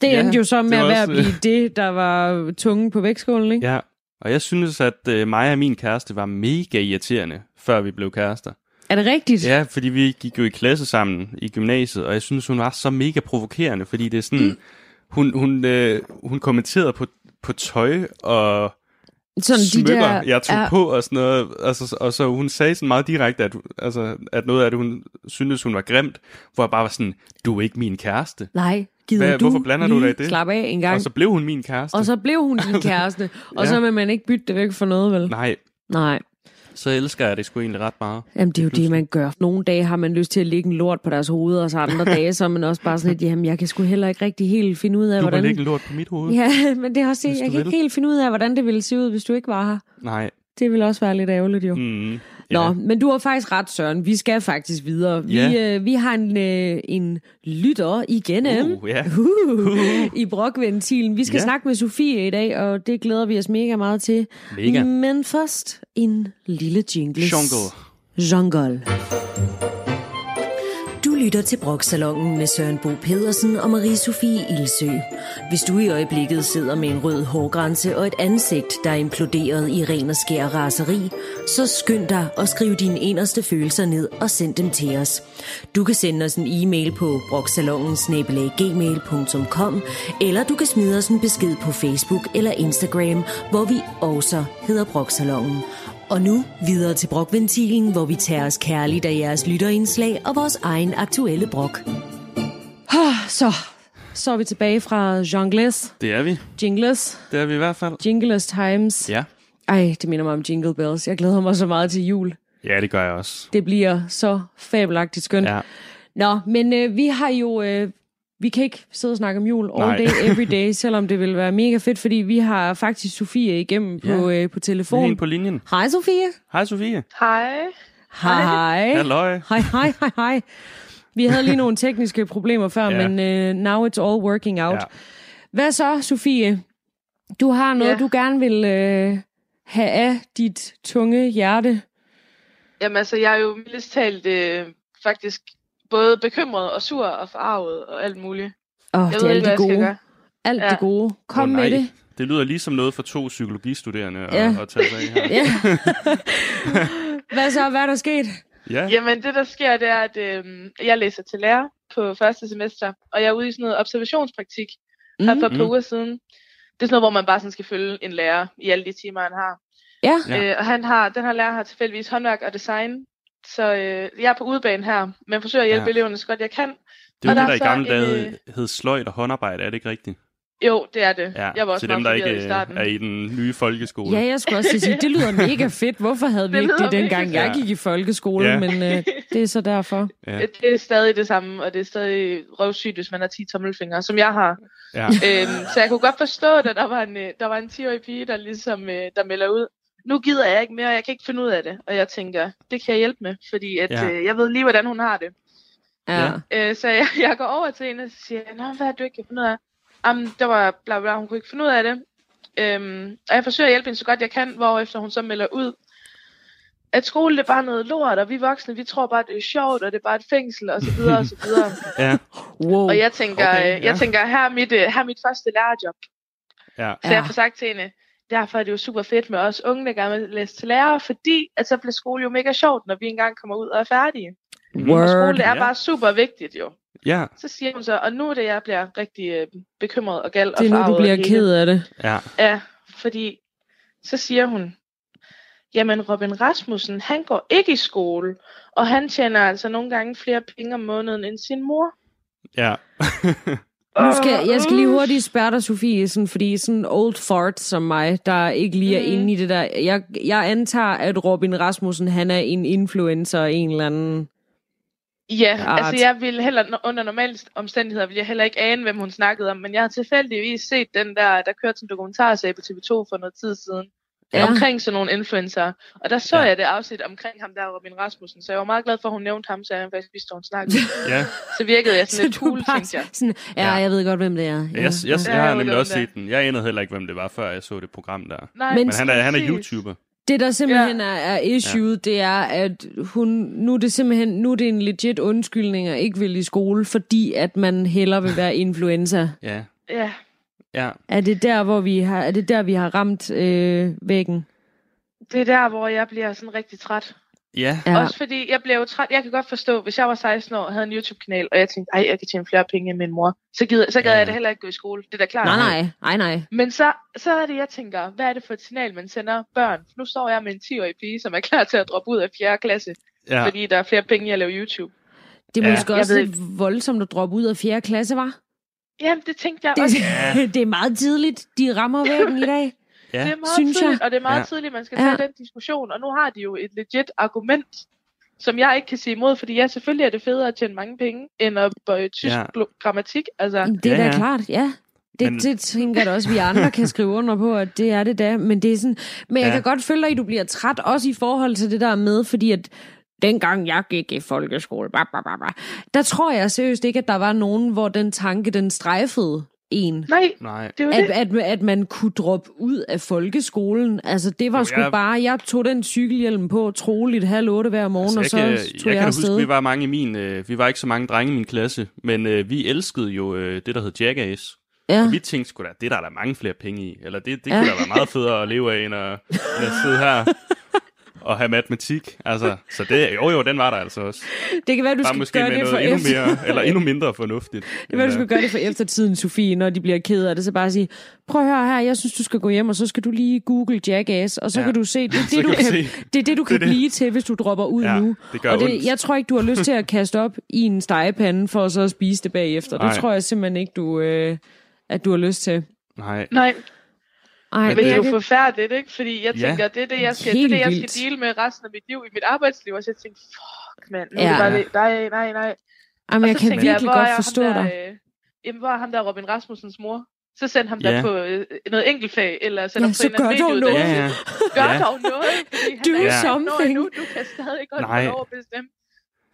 det Ja, endte jo så med at være at blive det, der var tungen på vægtskålen, ikke? ja. Og jeg synes, at øh, mig og min kæreste var mega irriterende, før vi blev kærester. Er det rigtigt? Ja, fordi vi gik jo i klasse sammen i gymnasiet, og jeg synes, hun var så mega provokerende, fordi det er sådan, mm. hun, hun, øh, hun kommenterede på, på tøj og Sådan smykker, de der, jeg tog ja, på og sådan noget. Altså, og så hun sagde sådan meget direkte, at, altså, at noget af det, hun syntes, hun var grimt, hvor jeg bare var sådan, du er ikke min kæreste. Nej, gider Hvad- du hvorfor blander du dig i det? Slap af en gang. Og så blev hun min kæreste. og så blev hun din kæreste. Og Ja. så vil man ikke bytte det væk for noget, vel? Nej, Nej. Så elsker jeg det sgu egentlig ret meget. Jamen, det er jo det, man gør. Nogle dage har man lyst til at lægge en lort på deres hoved, og så andre dage, så er man også bare sådan lidt, jamen, jeg kan sgu heller ikke rigtig helt finde ud af, Du hvordan... kan lægge en lort på mit hoved. Ja, men det er også det. Jeg du kan ikke vil. helt finde ud af, hvordan det ville se ud, hvis du ikke var her. Nej. Det ville også være lidt ærgerligt, jo. Mm, Nå, men du har faktisk ret, Søren. Vi skal faktisk videre. Vi, Ja. øh, vi har en, øh, en lytter igennem Uh, ja. uh, i brokventilen. Vi skal Ja. snakke med Sofie i dag, og det glæder vi os mega meget til. Mega. Men først en lille jingle. Jungle. Jungle. Lytter til Broksalongen med Søren Bo Pedersen og Marie-Sophie Ilsø. Hvis du i øjeblikket sidder med en rød hårgrænse og et ansigt, der er imploderet i ren og skær raseri, så skynd dig og skriv dine inderste følelser ned og send dem til os. Du kan sende os en e-mail på broksalongen eller du kan smide os en besked på Facebook eller Instagram, hvor vi også hedder Broksalongen. Og nu videre til brokventilen, hvor vi tager os kærligt af jeres lytterindslag og vores egen aktuelle brok. Ah, Så, så er vi tilbage fra Jongles. Det er vi. Jingles. Det er vi i hvert fald. Jingles times. Ja. Ej, det minder mig om Jingle Bells. Jeg glæder mig så meget til jul. Ja, det gør jeg også. Det bliver så fabelagtigt skønt. Ja. Nå, men øh, vi har jo... Øh, vi kan ikke sidde og snakke om jul all Nej. day, every day, selvom det vil være mega fedt, fordi vi har faktisk Sofie igennem Ja. på, øh, på telefon. en på linjen. Hej Sofie. Hej, Sofie. Hej. Hej. Halløj. Hej, hej, hej, hej. Vi havde lige nogle tekniske problemer før, Ja. men uh, now it's all working out. Ja. Hvad så, Sofie? Du har noget, Ja. du gerne vil uh, have af dit tunge hjerte. Jamen altså, jeg er jo mildest talt øh, faktisk både bekymret og sur og forarvet og alt muligt. Åh, oh, Jeg det er alt det gode. Alt Ja. det gode. Kom Åh, med det. Det lyder ligesom noget for to psykologistuderende at, Ja. at tage sig af her. Ja. Hvad så? Hvad er der sket? Ja. Jamen det der sker, det er, at øh, jeg læser til lærer på første semester, og jeg er ude i sådan noget observationspraktik mm. her for et par Mm. uger siden. Det er sådan noget, hvor man bare sådan skal følge en lærer i alle de timer, han har. Ja. Ja. Øh, og han har, den her lærer har tilfældigvis håndværk og design, så øh, jeg er på udebane her, men forsøger at hjælpe Ja. eleverne så godt jeg kan. Det er jo der det, der i gamle dage hed sløjt og håndarbejde, er det ikke rigtigt? Jo, det er det. Ja, jeg var også til dem, der ikke i starten. er i den nye folkeskole. Ja, jeg skulle også sige, det lyder mega fedt. Hvorfor havde vi Det ikke det dengang, jeg gik i folkeskole? Ja. Men øh, det er så derfor. Ja. Det er stadig det samme, og det er stadig røvsygt, hvis man har 10 tommelfingre, som jeg har. Ja. øhm, så jeg kunne godt forstå, at der var en, øh, der var en 10-årig pige, der ligesom øh, der melder ud, nu gider jeg ikke mere, jeg kan ikke finde ud af det. Og jeg tænker, det kan jeg hjælpe med, fordi at, Ja. øh, jeg ved lige, hvordan hun har det. Ja. Øh, så jeg, jeg går over til hende og siger, Nå, hvad er det, du ikke kan finde ud af? Jamen, der var bla bla, hun kunne ikke finde ud af det. Øhm, og jeg forsøger at hjælpe hende så godt jeg kan, hvorefter hun så melder ud, at skole det er bare noget lort, og vi voksne, vi tror bare, det er sjovt, og det er bare et fængsel, og så videre, og så videre. ja. Wow. Og jeg tænker, Okay, okay, ja. ja. jeg tænker her, er mit, øh, her er mit første lærerjob. ja. Så jeg får sagt til hende, derfor er det jo super fedt med os unge, der gerne vil læse til lærer, fordi at så bliver skole jo mega sjovt, når vi engang kommer ud og er færdige. Og skole, det er Ja. bare super vigtigt jo. Ja. Så siger hun så, og nu er det, jeg bliver rigtig øh, bekymret og gal og Det er nu, du bliver ked af det. Ja. Ja, fordi så siger hun, jamen Robin Rasmussen, han går ikke i skole, og han tjener altså nogle gange flere penge om måneden end sin mor. Ja. Nu skal, jeg skal lige hurtigt spørge dig, Sofie, sådan, fordi sådan old fart som mig, der ikke lige er mm. inde i det der. Jeg, jeg antager, at Robin Rasmussen, han er en influencer en eller anden Ja, Art. altså jeg vil heller, under normale omstændigheder, vil jeg heller ikke ane, hvem hun snakkede om, men jeg har tilfældigvis set den der, der kørte en dokumentarserie på TV2 for noget tid siden, ja. omkring sådan nogle influencer. Og der så ja. jeg det afsnit omkring ham der, Robin Rasmussen, så jeg var meget glad for, at hun nævnte ham, så jeg faktisk vidste, at hun snakkede. ja. Så virkede jeg sådan lidt cool, tænkte jeg. Sådan, ja, jeg ved godt, hvem det er. Ja. Jeg, jeg, jeg, jeg har nemlig også set den. Jeg anede heller ikke, hvem det var, før jeg så det program der. Nej, men, men han er, han er YouTuber. Det, der simpelthen ja. er, er issue, ja. det er, at hun, nu er det simpelthen nu er det en legit undskyldning at ikke vil i skole, fordi at man hellere vil være influenza. Ja. Ja. Ja. Er det der, hvor vi har, er det der, vi har ramt øh, væggen? Det er der, hvor jeg bliver sådan rigtig træt. Ja. ja. Også fordi jeg blev træt. Jeg kan godt forstå, hvis jeg var 16 år og havde en YouTube-kanal, og jeg tænkte, ej, jeg kan tjene flere penge end min mor, så, gider, så gad ja. jeg det heller ikke gå i skole. Det er da klart. Nej, nej, nej, nej. Men så, så er det, jeg tænker, hvad er det for et signal, man sender børn? Nu står jeg med en 10-årig pige, som er klar til at droppe ud af 4. klasse, ja. fordi der er flere penge i at lave YouTube. Det er ja. måske også lidt voldsomt at droppe ud af 4. klasse, var? Jamen, det tænkte jeg det, også. Ja. det er meget tidligt. De rammer væggen i dag. Ja. Det er meget synes tidligt, jeg. og det er meget ja. tidligt, man skal tage ja. den diskussion. Og nu har de jo et legit argument, som jeg ikke kan sige imod, fordi ja, selvfølgelig er det federe at tjene mange penge, end at bøje tysk ja. grammatik. Altså. Det er ja, da ja. klart, ja. Det, men... det tænker jeg også, vi andre kan skrive under på, at det er det da. Men, det er sådan, men jeg ja. kan godt føle dig, at du bliver træt, også i forhold til det der med, fordi at dengang jeg gik i folkeskole, bah, bah, bah, bah, der tror jeg seriøst ikke, at der var nogen, hvor den tanke, den strejfede en. Nej, Nej. det var at, det. At, at man kunne droppe ud af folkeskolen. Altså, det var jo, sgu jeg... bare, jeg tog den cykelhjelm på troligt halv otte hver morgen, altså, og så kan, tog jeg, jeg afsted. Huske, vi var mange i min, øh, vi var ikke så mange drenge i min klasse, men øh, vi elskede jo øh, det, der hed Jackass. Ja. Og vi tænkte sgu da, det der er der mange flere penge i. Eller det, det ja. kunne da være meget federe at leve af, end at, end at sidde her at have matematik. Altså, så det, jo jo, den var der altså også. Det kan være, du Bare skal måske gøre med det for endnu efter... mere, eller endnu mindre fornuftigt. Det kan være, du skal gøre det for eftertiden, Sofie, når de bliver ked af det. Så bare sige, prøv at høre her, jeg synes, du skal gå hjem, og så skal du lige google Jackass, og så ja. kan du se, det er det, du kan, kan det, er det, du kan det, blive til, hvis du dropper ud ja, nu. Det gør og det, jeg tror ikke, du har lyst til at kaste op i en stegepande, for så at spise det bagefter. Nej. Det tror jeg simpelthen ikke, du, øh, at du har lyst til. Nej. Nej, ej, men det er jo forfærdeligt, ikke? Fordi jeg tænker, ja. det er det, jeg skal, det, det, jeg skal deale med resten af mit liv i mit arbejdsliv. Og så jeg tænkte, fuck mand, nu ja. er det bare det. Nej, nej, nej. Jamen, jeg kan virkelig jeg, godt forstå der, dig. Øh, jamen, hvor er ham der Robin Rasmussens mor? Så send ham ja. der på øh, noget enkeltfag, eller send ja, ham på en anden noget. Ja, ja. Gør ja. dog noget, fordi han Do er something. nu, du kan stadig godt få lov at bestemme.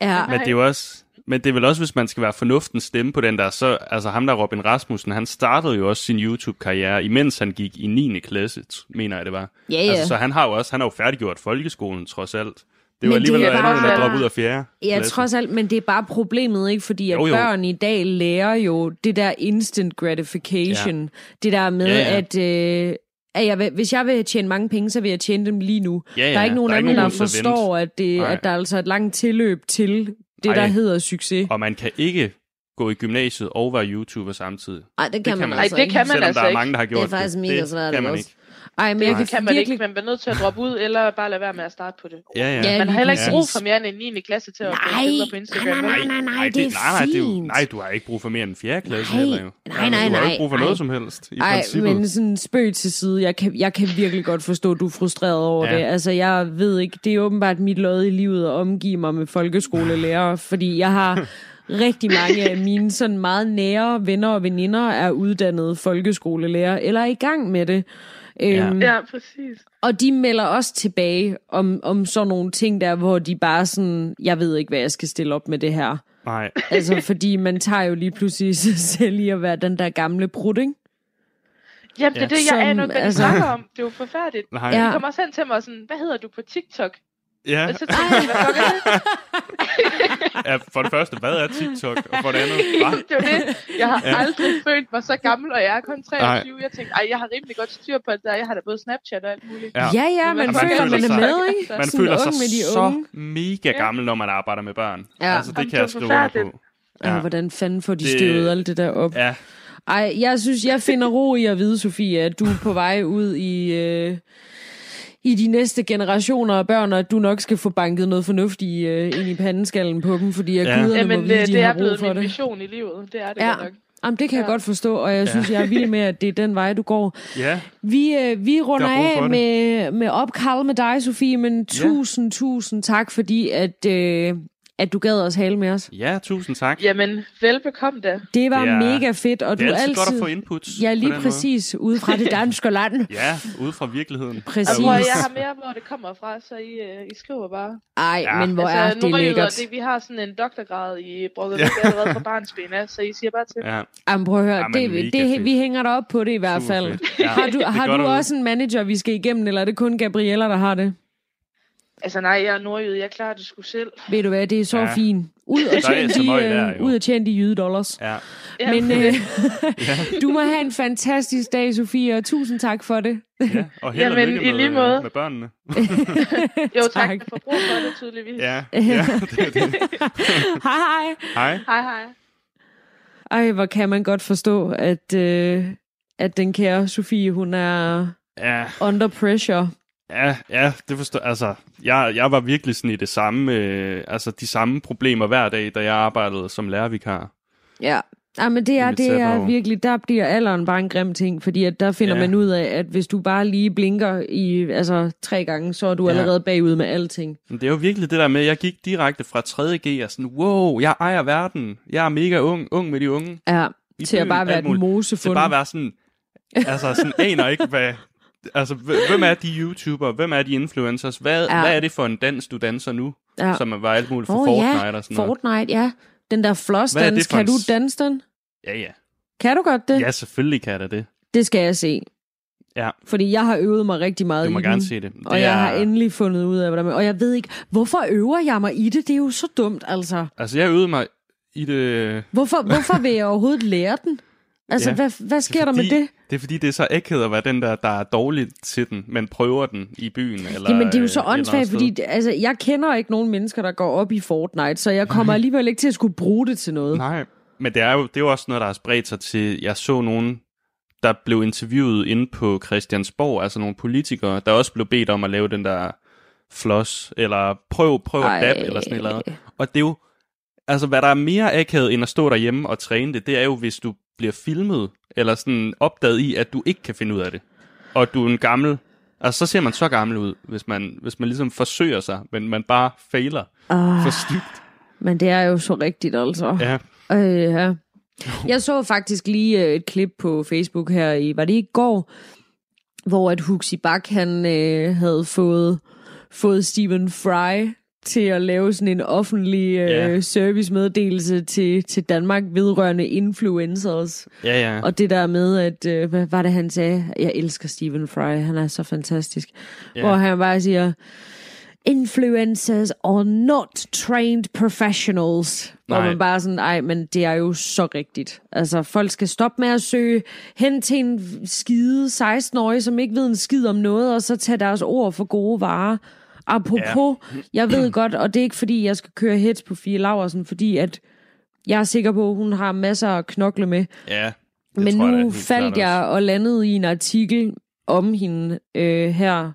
Ja. Men det er jo også, men det er vel også, hvis man skal være fornuftens stemme på den der, så, altså ham der Robin Rasmussen, han startede jo også sin YouTube-karriere, imens han gik i 9. klasse, mener jeg det var. Ja, ja. Altså, så han har jo også, han har jo færdiggjort folkeskolen, trods alt. Det var alligevel noget andet, end at droppe ud af fjerde Ja, klasse. trods alt, men det er bare problemet, ikke? Fordi at jo, jo. børn i dag lærer jo det der instant gratification. Ja. Det der med, ja, ja. at... Øh, at jeg vil, hvis jeg vil tjene mange penge, så vil jeg tjene dem lige nu. Ja, ja. Der er ikke nogen anden, der forstår, at, det, at der er altså et langt tilløb til det, Ej. der hedder succes. Og man kan ikke gå i gymnasiet og være YouTuber samtidig. Nej, det kan, det kan man, man altså ikke. det kan man Selvom altså der er mange, der har gjort det. er faktisk mega svært. Det kan man ikke. Ej, men jeg det kan man virkelig... ikke, man bliver nødt til at droppe ud, eller bare lade være med at starte på det. Ja, ja. ja man har heller ikke brug for mere end en 9. klasse til at nej, på Instagram. Nej, nej, nej, nej, det er nej, nej, det er jo, nej, du har ikke brug for mere end 4. klasse nej, heller jo. Nej, nej, nej. Du har ikke brug for nej. noget som helst, i Ej, princippet. men sådan spøg til side, jeg kan, jeg kan virkelig godt forstå, at du er frustreret over Ja. det. Altså, jeg ved ikke, det er åbenbart mit lod i livet at omgive mig med folkeskolelærer, fordi jeg har rigtig mange af mine sådan meget nære venner og veninder er uddannede folkeskolelærer, eller er i gang med det. Ja. Øhm, Ja, præcis. og de melder også tilbage om, om sådan nogle ting der, hvor de bare sådan, jeg ved ikke, hvad jeg skal stille op med det her. Nej. Altså, fordi man tager jo lige pludselig sig selv i at være den der gamle brud, ikke? Jamen, det er Ja. det, jeg Som, aner hvad de altså- snakker om. Det er jo forfærdeligt. Nej. Ja. De kommer også hen til mig og sådan, hvad hedder du på TikTok? Ja. Og så tænker jeg, hvad fuck er det? ja, for det første, hvad er TikTok? Og for det andet, hvad? det er det. Jeg har ja. aldrig følt mig så gammel, og jeg er kun 23. Jeg tænkte, ej, jeg har rimelig godt styr på det der. Jeg har da både Snapchat og alt muligt. Ja. Ja, ja, man, man føler, føler man er sig- med, ikke? Man Sådan føler sig med de så mega gammel, når man arbejder med børn. Ja. Altså, det Jamen, kan det jeg skrive under på. Ja. hvordan fanden får de Det- støvet alt det der op? Ja, Ej, jeg synes, jeg finder ro i at vide, Sofie, at du er på vej ud i, øh, i de næste generationer af børn, og at du nok skal få banket noget fornuftigt øh, ind i pandeskallen på dem, fordi jeg Ja. ja. guderne må Jamen, vide, det, de det har er brug blevet for min det. mission i livet. Det er det Ja. godt nok. Jamen, det kan ja. jeg Ja. godt forstå, og jeg synes, jeg er vild med, at det er den vej, du går. Ja, Vi, øh, vi runder er af det. med, med opkald med dig, Sofie, men tusind, tusind tak, fordi at, øh, at du gad os hale med os. ja, tusind tak. Jamen, velbekomme da. Det var Det er- mega fedt, og det du er altid, altid... godt at få inputs Ja, lige præcis, ude fra det danske land. Måde. Ja, ude fra virkeligheden. Præcis. Jeg tror, jeg har mere, hvor det kommer fra, så I, øh, I skriver bare. Ej, Ja. men hvor er altså, det nordjyder, lækkert. det, vi har sådan en doktorgrad i brugget ja. allerede fra barnsben af, så I siger bare til. Ja, Jamen, prøv at høre, Jamen, det, det, fedt. vi hænger dig op på det i hvert fald. Ja, Har du, det har du. også en manager, vi skal igennem, eller er det kun Gabriella, der har det? Altså nej, jeg er nordjyde, jeg klarer det sgu selv. Ved du hvad, det er så Ja. fint. Ud og Der er tjene de, der, øh, ud og tjene de jydedollars. ja. Ja, Men øh, du må have en fantastisk dag, Sofie, og tusind tak for det. ja. Og held og Jamen, lykke i med, lige måde. med børnene. jo tak, tak. tak. for brug for det tydeligvis. Ja, ja det er det. hej hej. Hej. Hej hej. Ej, hvor kan man godt forstå, at, øh, at den kære Sofie, hun er Ja, under pressure. Ja, ja, det forstår Altså, jeg, jeg var virkelig sådan i det samme, øh, altså de samme problemer hver dag, da jeg arbejdede som lærervikar. Ja. Ja, men det er, det er virkelig, der bliver alderen bare en grim ting, fordi at der finder Ja. man ud af, at hvis du bare lige blinker i altså tre gange, så er du Ja. allerede bagud med alting. Men det er jo virkelig det der med, at jeg gik direkte fra 3.G og sådan, wow, jeg ejer verden. Jeg er mega ung, ung med de unge. Ja, I til at byen, bare være et muligt. Til mosefund. bare at være sådan, altså sådan aner ikke, hvad, altså hv- hvem er de YouTubere, hvem er de influencers, hvad, Ja. hvad er det for en dans, du danser nu, Ja. som var alt muligt for Åh, Fortnite ja. og sådan noget. Fortnite, ja. Den der er flossdans, kan en du danse den? Ja, ja. Kan du godt det? Ja, selvfølgelig kan jeg det. Det skal jeg se. Ja. Fordi jeg har øvet mig rigtig meget Du må i gerne den. se det. Og det jeg er, har endelig fundet ud af, hvordan man... Og jeg ved ikke, hvorfor øver jeg mig i det? Det er jo så dumt, altså. Altså, jeg øvede mig i det... Hvorfor, hvorfor vil jeg overhovedet lære den? Altså, Ja, hvad, hvad sker der fordi, med det? Det er fordi, det er så akavet at være den der, der er dårlig til den, men prøver den i byen. Eller, Jamen, det er jo så åndssvagt, fordi altså, jeg kender ikke nogen mennesker, der går op i Fortnite, så jeg kommer alligevel ikke til at skulle bruge det til noget. Nej, men det er, jo, det er jo også noget, der har spredt sig til... Jeg så nogen, der blev interviewet inde på Christiansborg, altså nogle politikere, der også blev bedt om at lave den der floss, eller prøv, prøv at dab, eller sådan noget. Og det er jo... Altså, hvad der er mere akavet end at stå derhjemme og træne det, det er jo, hvis du bliver filmet, eller sådan opdaget i, at du ikke kan finde ud af det. Og du er en gammel... Altså, så ser man så gammel ud, hvis man, hvis man ligesom forsøger sig, men man bare fejler Ah, for stygt. men det er jo så rigtigt, altså. Ja, Øh, ja. Jeg så faktisk lige øh, et klip på Facebook her i, var det i går, hvor at Huxi Bak, han øh, havde fået, fået Stephen Fry til at lave sådan en offentlig øh, Ja. servicemeddelelse til, til Danmark vedrørende influencers. ja, ja. Og det der med, at, øh, hvad var det han sagde? Jeg elsker Stephen Fry, han er så fantastisk. Ja. Hvor han bare siger, influencers are not trained professionals. Hvor Nej. man bare sådan, ej, men det er jo så rigtigt. Altså, folk skal stoppe med at søge hen til en skide 16-årig, som ikke ved en skid om noget, og så tage deres ord for gode varer. Apropos, ja. jeg ved godt, og det er ikke fordi, jeg skal køre hits på Fie Laversen, fordi at jeg er sikker på, at hun har masser at knokle med. ja det Men tror jeg nu klart faldt jeg og landede i en artikel om hende øh, her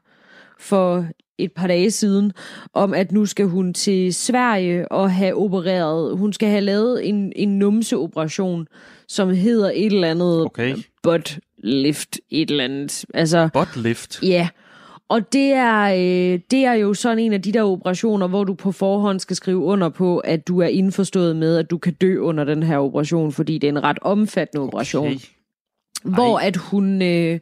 for et par dage siden, om at nu skal hun til Sverige og have opereret. Hun skal have lavet en, en numseoperation, som hedder et eller andet Okay. butt lift, et eller andet. Altså, Butt lift. Ja, og det er, øh, det er jo sådan en af de der operationer, hvor du på forhånd skal skrive under på, at du er indforstået med, at du kan dø under den her operation, fordi det er en ret omfattende operation. Okay. Hvor at hun... Øh,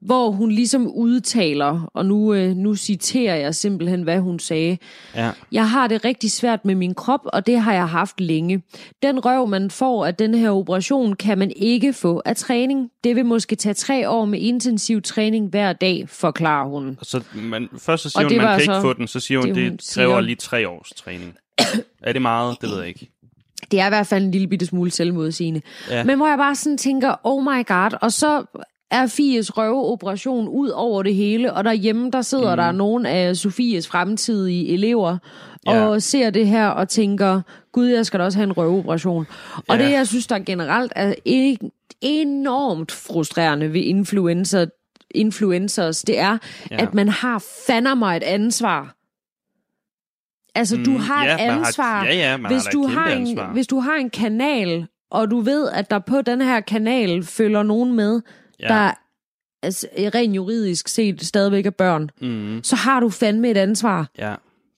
hvor hun ligesom udtaler, og nu, øh, nu citerer jeg simpelthen, hvad hun sagde. Ja. Jeg har det rigtig svært med min krop, og det har jeg haft længe. Den røv, man får af den her operation, kan man ikke få af træning. Det vil måske tage tre år med intensiv træning hver dag, forklarer hun. Så man, først så siger Og hun, man kan ikke få den, så siger hun, det, det, hun det kræver siger. lige tre års træning. er det meget? Det ved jeg ikke. Det er i hvert fald en lille bitte smule selvmodsigende. Ja. Men hvor jeg bare sådan tænker, oh my god, og så er Fies røveoperation ud over det hele, og derhjemme, der sidder mm. der nogle af Sofies fremtidige elever, Ja. og ser det her og tænker, gud, jeg skal da også have en røveoperation. Og Ja. det, jeg synes, der generelt er e- enormt frustrerende ved influencer, influencers, det er, Ja. at man har fandme mig et ansvar. Altså, du Mm, har ja, et man har- ansvar. ja, ja, man har hvis et du har en, ansvar. Hvis du har en kanal, og du ved, at der på den her kanal følger nogen med, ja. der altså, rent juridisk set stadigvæk er børn, Mm. så har du fandme et ansvar. Ja.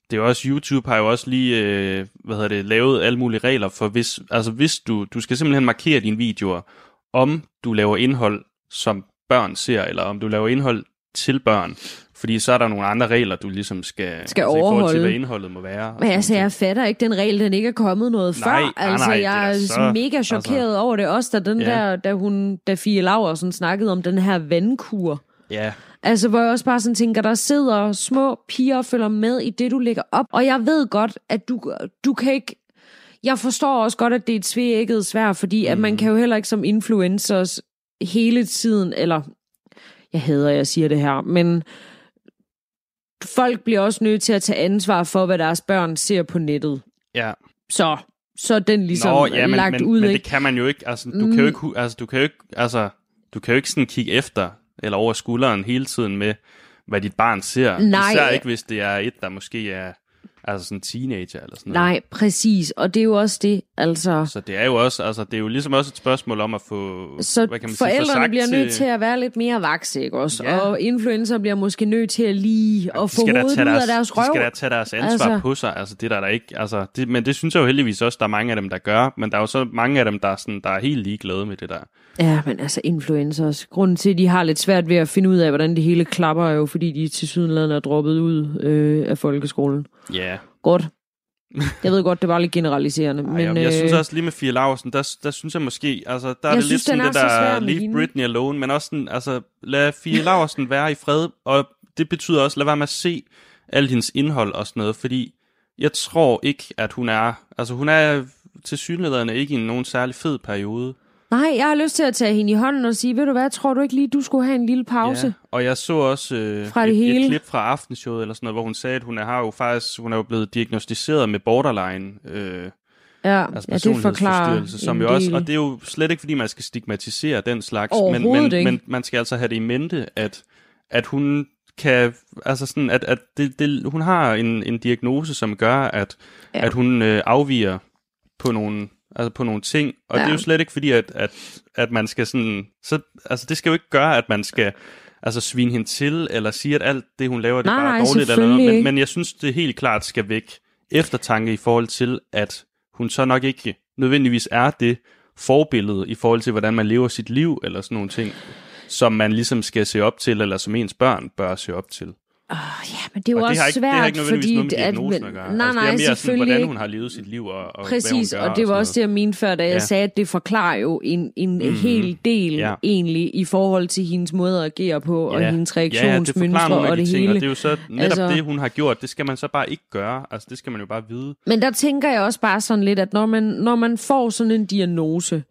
Det er jo også, YouTube har jo også lige, øh, hvad hedder det, lavet alle mulige regler for, hvis, altså hvis du, du skal simpelthen markere dine videoer, om du laver indhold, som børn ser, eller om du laver indhold til børn. Fordi så er der nogle andre regler, du ligesom skal, Skal altså, i forhold til, overholde. hvad indholdet må være. Men altså, jeg fatter ikke den regel, den ikke er kommet noget Nej, før. Altså, nej, jeg er er så- mega chokeret altså- over det. Også da den Ja. der, da hun, da Fie Laversen snakkede om den her vandkur. Ja, Altså, hvor jeg også bare sådan tænker, der sidder små piger og følger med i det, du lægger op. Og jeg ved godt, at du, du kan ikke... Jeg forstår også godt, at det er et svækket svær, fordi mm. at man kan jo heller ikke som influencers hele tiden, eller jeg hader, at jeg siger det her, men folk bliver også nødt til at tage ansvar for, hvad deres børn ser på nettet. ja. Så, så er den ligesom Nå, ja, men, lagt men, ud, men det ikke? kan man jo ikke. Altså, du kan jo ikke, hu- altså, du kan jo ikke, altså, du kan jo ikke sådan kigge efter eller over skulderen hele tiden med, hvad dit barn ser. Nej. Især ikke, hvis det er et, der måske er altså sådan en teenager eller sådan noget. Nej, præcis. Og det er jo også det, altså... Så det er jo også, altså, det er jo ligesom også et spørgsmål om at få, Så hvad kan man sige, få forældrene sagt bliver til, nødt til at være lidt mere vakse, ikke også? Ja. Og influencer bliver måske nødt til at lige at de få hovedet ud deres, af deres røv. De skal da tage deres ansvar Altså. på sig. Altså, det er der, der ikke, altså, det, men det synes jeg jo heldigvis også, der er mange af dem, der gør. Men der er jo så mange af dem, der er, sådan, der er helt ligeglade med det der. Ja, men altså influencers. Grunden til, at de har lidt svært ved at finde ud af, hvordan det hele klapper, er jo fordi de til sydenlandet er droppet ud øh, af folkeskolen. Ja, Godt. Jeg ved godt, det var lidt generaliserende. Ej, men, men, jeg synes øh, også lige med Fie Laursen, der, der synes jeg måske, altså der er Jeg det synes, lidt sådan det er der, leave hende. Britney alone, men også sådan, altså lad Fie Laursen være i fred, og det betyder også, lad være med at se alt hendes indhold og sådan noget, fordi jeg tror ikke, at hun er, altså hun er til synligheden ikke i nogen særlig fed periode. Nej, jeg har lyst til at tage hende i hånden og sige, ved du hvad, tror du ikke lige, du skulle have en lille pause? Ja, og jeg så også øh, Fra det et, hele. et klip fra aftenshowet, eller sådan noget, hvor hun sagde, at hun er, har jo faktisk, hun er jo blevet diagnostiseret med borderline, øh, Ja, altså ja det forklarer som jo også, del. og det er jo slet ikke, fordi man skal stigmatisere den slags, men, men, ikke. men man skal altså have det i mente, at, at hun kan, altså sådan, at, at det, det, hun har en, en diagnose, som gør, at, ja. at hun øh, afviger på nogle, altså på nogle ting, og ja. det er jo slet ikke fordi, at, at, at man skal sådan, så, altså det skal jo ikke gøre, at man skal altså svine hende til, eller sige, at alt det, hun laver, det er Nej, bare nej, dårligt, eller noget, men, men jeg synes, det helt klart skal væk eftertanke i forhold til, at hun så nok ikke nødvendigvis er det forbillede i forhold til, hvordan man lever sit liv, eller sådan nogle ting, som man ligesom skal se op til, eller som ens børn bør se op til. Ja, men det er jo Og også det ikke, svært, det har ikke fordi... noget med at- at gøre. Nej, altså, nej, det er mere sådan, hvordan hun har levet sit liv, og, og Præcis, hvad hun gør, og det var sådan også det, jeg mente før, da jeg Ja. sagde, at det forklarer jo en, en mm. hel del Ja. egentlig i forhold til hendes måde at agere på, og hendes Ja, ja, det reaktionsmønstre nogle af og de det ting, hele. og det er jo så netop Altså- altså... det, hun har gjort. Det skal man så bare ikke gøre. Altså, det skal man jo bare vide. Men der tænker jeg også bare sådan lidt, at når man, når man får sådan en diagnose,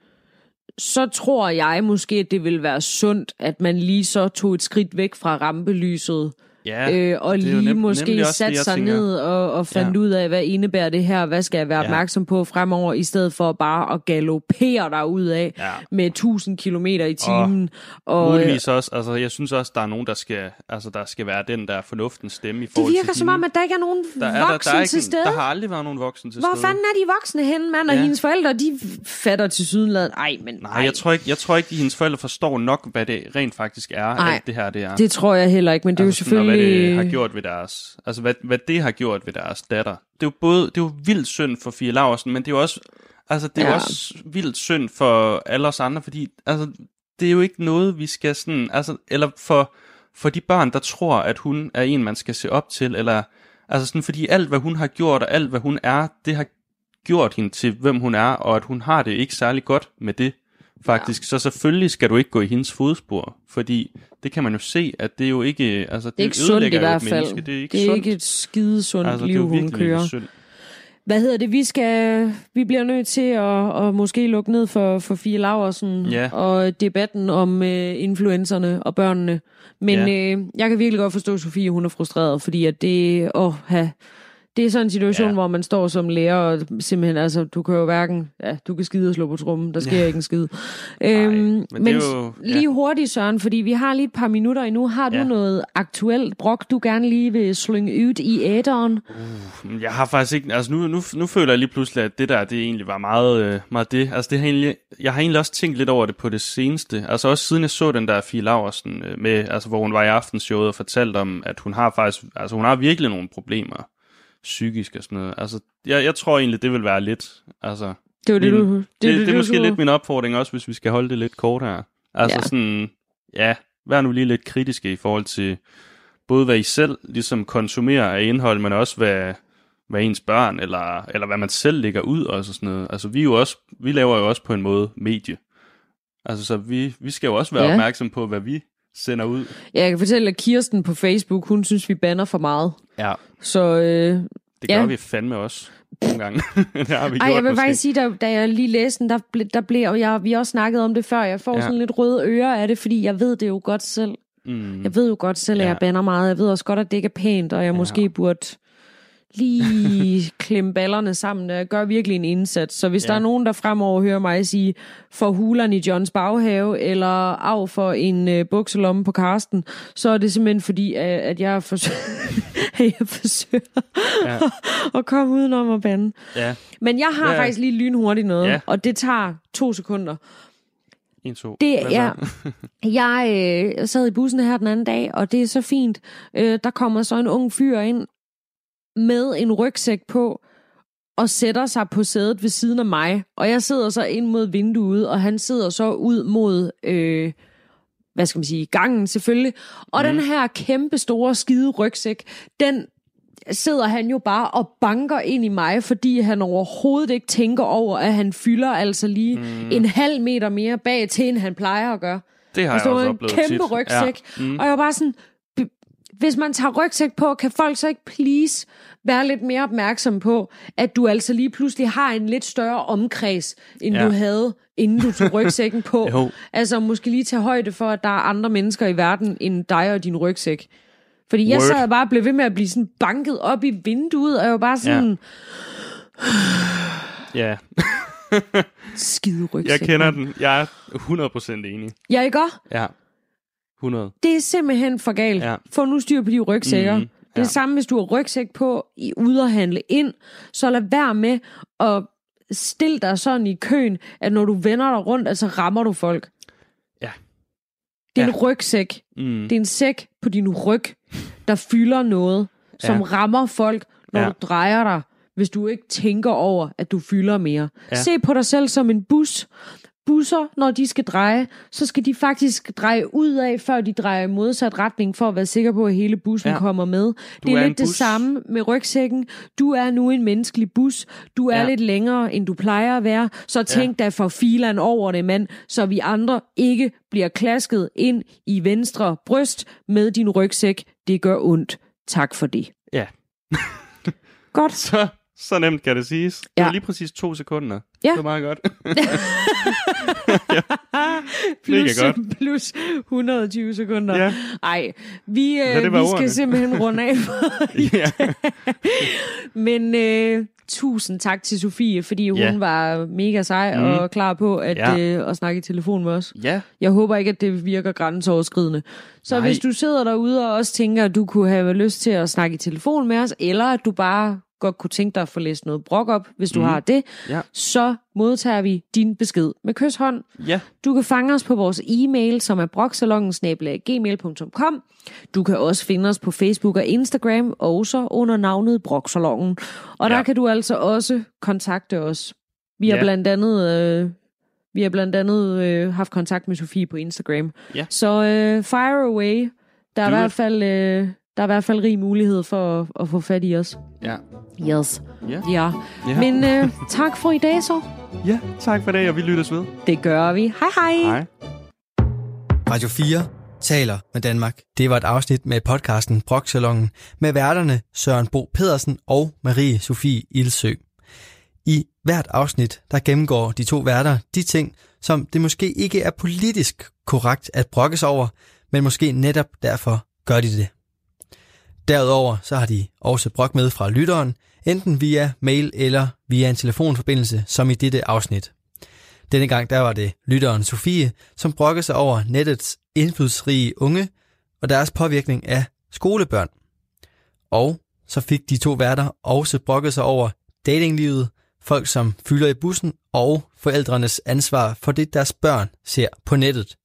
så tror jeg måske, at det vil være sundt, at man lige så tog et skridt væk fra rampelyset, Ja, øh, og det lige nem- måske også det, jeg sig tænker. ned og, og fandt Ja. ud af, hvad indebærer det her, hvad skal jeg være Ja. opmærksom på fremover, i stedet for bare at galopere der ud af Ja. med 1000 km i timen. Og, og, Muligvis også, altså jeg synes også, der er nogen, der skal, altså der skal være den der fornuftens stemme i det forhold virker til som om, at der ikke er nogen der er, der, voksne der, er ikke, til stede. der har aldrig været nogen voksen til Hvor stede. fanden er de voksne henne, mand? Og Ja. hendes forældre, de fatter til sydenladen. Ej, men Nej, ej. jeg tror ikke, jeg tror ikke, at hendes forældre forstår nok, hvad det rent faktisk er, Nej, alt det her det er. Det tror jeg heller ikke, men det er jo altså, selvfølgelig... hvad det har gjort ved deres, altså hvad, hvad det har gjort ved deres datter. Det er jo både, det er jo vildt synd for Fie Laursen, men det er jo også, altså det er. Ja. også vildt synd for alle os andre, fordi altså, det er jo ikke noget, vi skal sådan, altså, eller for, for de børn, der tror, at hun er en, man skal se op til, eller, altså sådan, fordi alt, hvad hun har gjort, og alt, hvad hun er, det har gjort hende til, hvem hun er, og at hun har det ikke særlig godt med det, faktisk. Ja. Så selvfølgelig skal du ikke gå i hendes fodspor, fordi det kan man jo se, at det er jo ikke, altså det, Det er ikke sundt i hvert fald. menneske. Det er ikke det er sundt. ikke et skide sundt altså, liv, hun kører. synd. Hvad hedder det? Vi skal, vi bliver nødt til at, at måske lukke ned for, for Fie Laversen Ja. og debatten om øh, influencerne og børnene. Men Ja. øh, jeg kan virkelig godt forstå, at Sofie hun er frustreret, fordi at det, åh, ha, Det er sådan en situation, Ja. hvor man står som lærer, og simpelthen, altså, du kan jo hverken, ja, du kan skide og slå på trummen, der sker Ja. ikke en skid. Øhm, men det men jo- ja. lige hurtigt, Søren, fordi vi har lige et par minutter endnu. Har du Ja. noget aktuelt brok, du gerne lige vil slynge ud i æderen? Men Jeg har faktisk ikke, altså nu, nu, nu føler jeg lige pludselig, at det der, det egentlig var meget, øh, meget det. Altså det har egentlig, jeg har egentlig også tænkt lidt over det på det seneste. Altså også siden jeg så den der Fie Laversen øh, med, altså hvor hun var i aftenshowet og fortalte om, at hun har faktisk, altså hun har virkelig nogle problemer psykisk og sådan noget. Altså jeg, jeg tror egentlig, det vil være lidt, altså Det var det, Min- du... det, det, det, det er du måske skulle- lidt min opfordring også, hvis vi skal holde det lidt kort her. Altså ja. Sådan, ja, vær nu lige lidt kritiske i forhold til både hvad I selv ligesom konsumerer af indhold, men også hvad, hvad ens børn, eller, eller hvad man selv lægger ud og sådan noget. Altså vi, er jo også, vi laver jo også på en måde medie. Altså så vi, vi skal jo også være. Ja. opmærksom på, hvad vi sender ud. Ja, jeg kan fortælle, at Kirsten på Facebook, hun synes, vi banner for meget. Ja. Så øh, Det gør Ja. vi fandme også nogle gange. det har vi Ej, gjort jeg vil måske. faktisk sige, da, da jeg lige læste den, der, ble, der blev, og jeg, vi har også snakket om det før, jeg får Ja. sådan lidt røde ører af det, fordi jeg ved det jo godt selv. Mm. Jeg ved jo godt selv, at Ja. jeg banner meget. Jeg ved også godt, at det ikke er pænt, og jeg ja. måske burde lige klemme ballerne sammen. Jeg gør virkelig en indsats. Så hvis Ja. der er nogen, der fremover hører mig sige, for hulen i Johns baghave, eller af for en øh, bukselomme på Karsten, så er det simpelthen fordi, at, at jeg forsøger, at jeg forsøger Ja. at komme udenom at bande. Ja, Men jeg har Ja. faktisk lige lynhurtigt noget, Ja. og det tager to sekunder. en, to. Det er, jeg øh, sad i bussen her den anden dag, og det er så fint. Øh, der kommer så en ung fyr ind med en rygsæk på, og sætter sig på sædet ved siden af mig. Og jeg sidder så ind mod vinduet, og han sidder så ud mod, øh, hvad skal man sige, gangen selvfølgelig. Og mm. den her kæmpe store skide rygsæk, den sidder han jo bare og banker ind i mig, fordi han overhovedet ikke tænker over, at han fylder altså lige mm. en halv meter mere bag til, end han plejer at gøre. Det har Altså, jeg også var en oplevet kæmpe tit. rygsæk. Ja. Mm. Og jeg var bare sådan, "B- hvis man tager rygsæk på, kan folk så ikke please være lidt mere opmærksom på, at du altså lige pludselig har en lidt større omkreds, end Ja. du havde, inden du tog rygsækken på. Jo. Altså måske lige tage højde for, at der er andre mennesker i verden, end dig og din rygsæk. Fordi jeg Word. sad bare og blev ved med at blive sådan banket op i vinduet, og jeg var bare sådan, Ja. ja. skide rygsæk. Jeg kender mand." den. Jeg er 100% enig. Ja, ikke også? Ja. 100. Det er simpelthen for galt. Ja. Ja. Få nu styr på de rygsækker. Mm, det er det samme, hvis du har rygsæk på i ude og handle ind, så lad være med at stille dig sådan i køen, at når du vender dig rundt, altså rammer du folk. Ja. Det er Ja. en rygsæk. Mm. Det er en sæk på din ryg, der fylder noget, som Ja. rammer folk, når Ja. ja. du drejer dig, hvis du ikke tænker over, at du fylder mere. Ja. Ja. Se på dig selv som en bus. Busser, når de skal dreje, så skal de faktisk dreje ud af, før de drejer i modsat retning, for at være sikker på, at hele bussen Ja. ja. kommer med. Det er er, lidt det samme med rygsækken. Du er nu en menneskelig bus. Du er Ja. ja. lidt længere, end du plejer at være. Så tænk dig for filan over det, mand, så vi andre ikke bliver klasket ind i venstre bryst med din rygsæk. Det gør ondt. Tak for det. Ja. Godt. Så, så nemt kan det siges. Det Ja. var lige præcis to sekunder. Ja. Det var meget godt. plus, godt. plus 120 sekunder. Ja. Ej, vi, øh, det var vi skal simpelthen runde af. ja. Men øh, tusind tak til Sofie, fordi hun Ja. var mega sej Mhm. og klar på at, Ja. øh, at snakke i telefon med os. ja. Jeg håber ikke, at det virker grænseoverskridende. Så Nej. hvis du sidder derude og også tænker, at du kunne have lyst til at snakke i telefon med os, eller at du bare godt kunne tænke dig at få læst noget brok op, hvis du Mhm. har det, Ja. så modtager vi din besked med kysshånd. Ja. Du kan fange os på vores e-mail, som er broksalongen.gmail.com. Du kan også finde os på Facebook og Instagram, også under navnet Broksalongen. Og der Ja. kan du altså også kontakte os. Vi har Ja. blandt andet, øh, vi har blandt andet øh, haft kontakt med Sofie på Instagram. Ja. Så øh, fire away. Der er, i hvert fald, øh, der er i hvert fald rig mulighed for at, at få fat i os. Ja. Yes. Ja. Ja. Ja. Men øh, tak for i dag så. ja, tak for det, og vi lyttes ved. Det gør vi. Hej hej. Hej. Radio 4 taler med Danmark. Det var et afsnit med podcasten Broksalongen med værterne Søren Bo Pedersen og Marie Sofie Ilsø. I hvert afsnit, der gennemgår de to værter de ting, som det måske ikke er politisk korrekt at brokkes over, men måske netop derfor gør de det. Derudover så har de også brok med fra lytteren, enten via mail eller via en telefonforbindelse, som i dette afsnit. Denne gang der var det lytteren Sofie, som brokkede sig over nettets indflydelsesrige unge og deres påvirkning af skolebørn. Og så fik de to værter også brokket sig over datinglivet, folk som fylder i bussen og forældrenes ansvar for det, deres børn ser på nettet.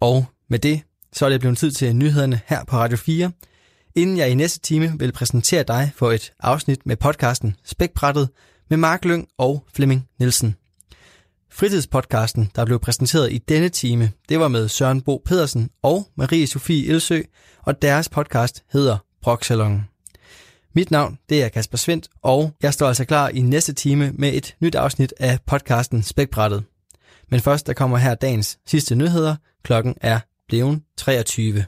Og med det, så er det blevet tid til nyhederne her på Radio 4, inden jeg i næste time vil præsentere dig for et afsnit med podcasten Spækbrættet med Mark Lyng og Flemming Nielsen. Fritidspodcasten, der blev præsenteret i denne time, det var med Søren Bo Pedersen og Marie Sofie Ilsø, og deres podcast hedder Broksalongen. Mit navn, det er Kasper Svendt, og jeg står altså klar i næste time med et nyt afsnit af podcasten Spækbrættet. Men først, der kommer her dagens sidste nyheder. Klokken er blevet 23.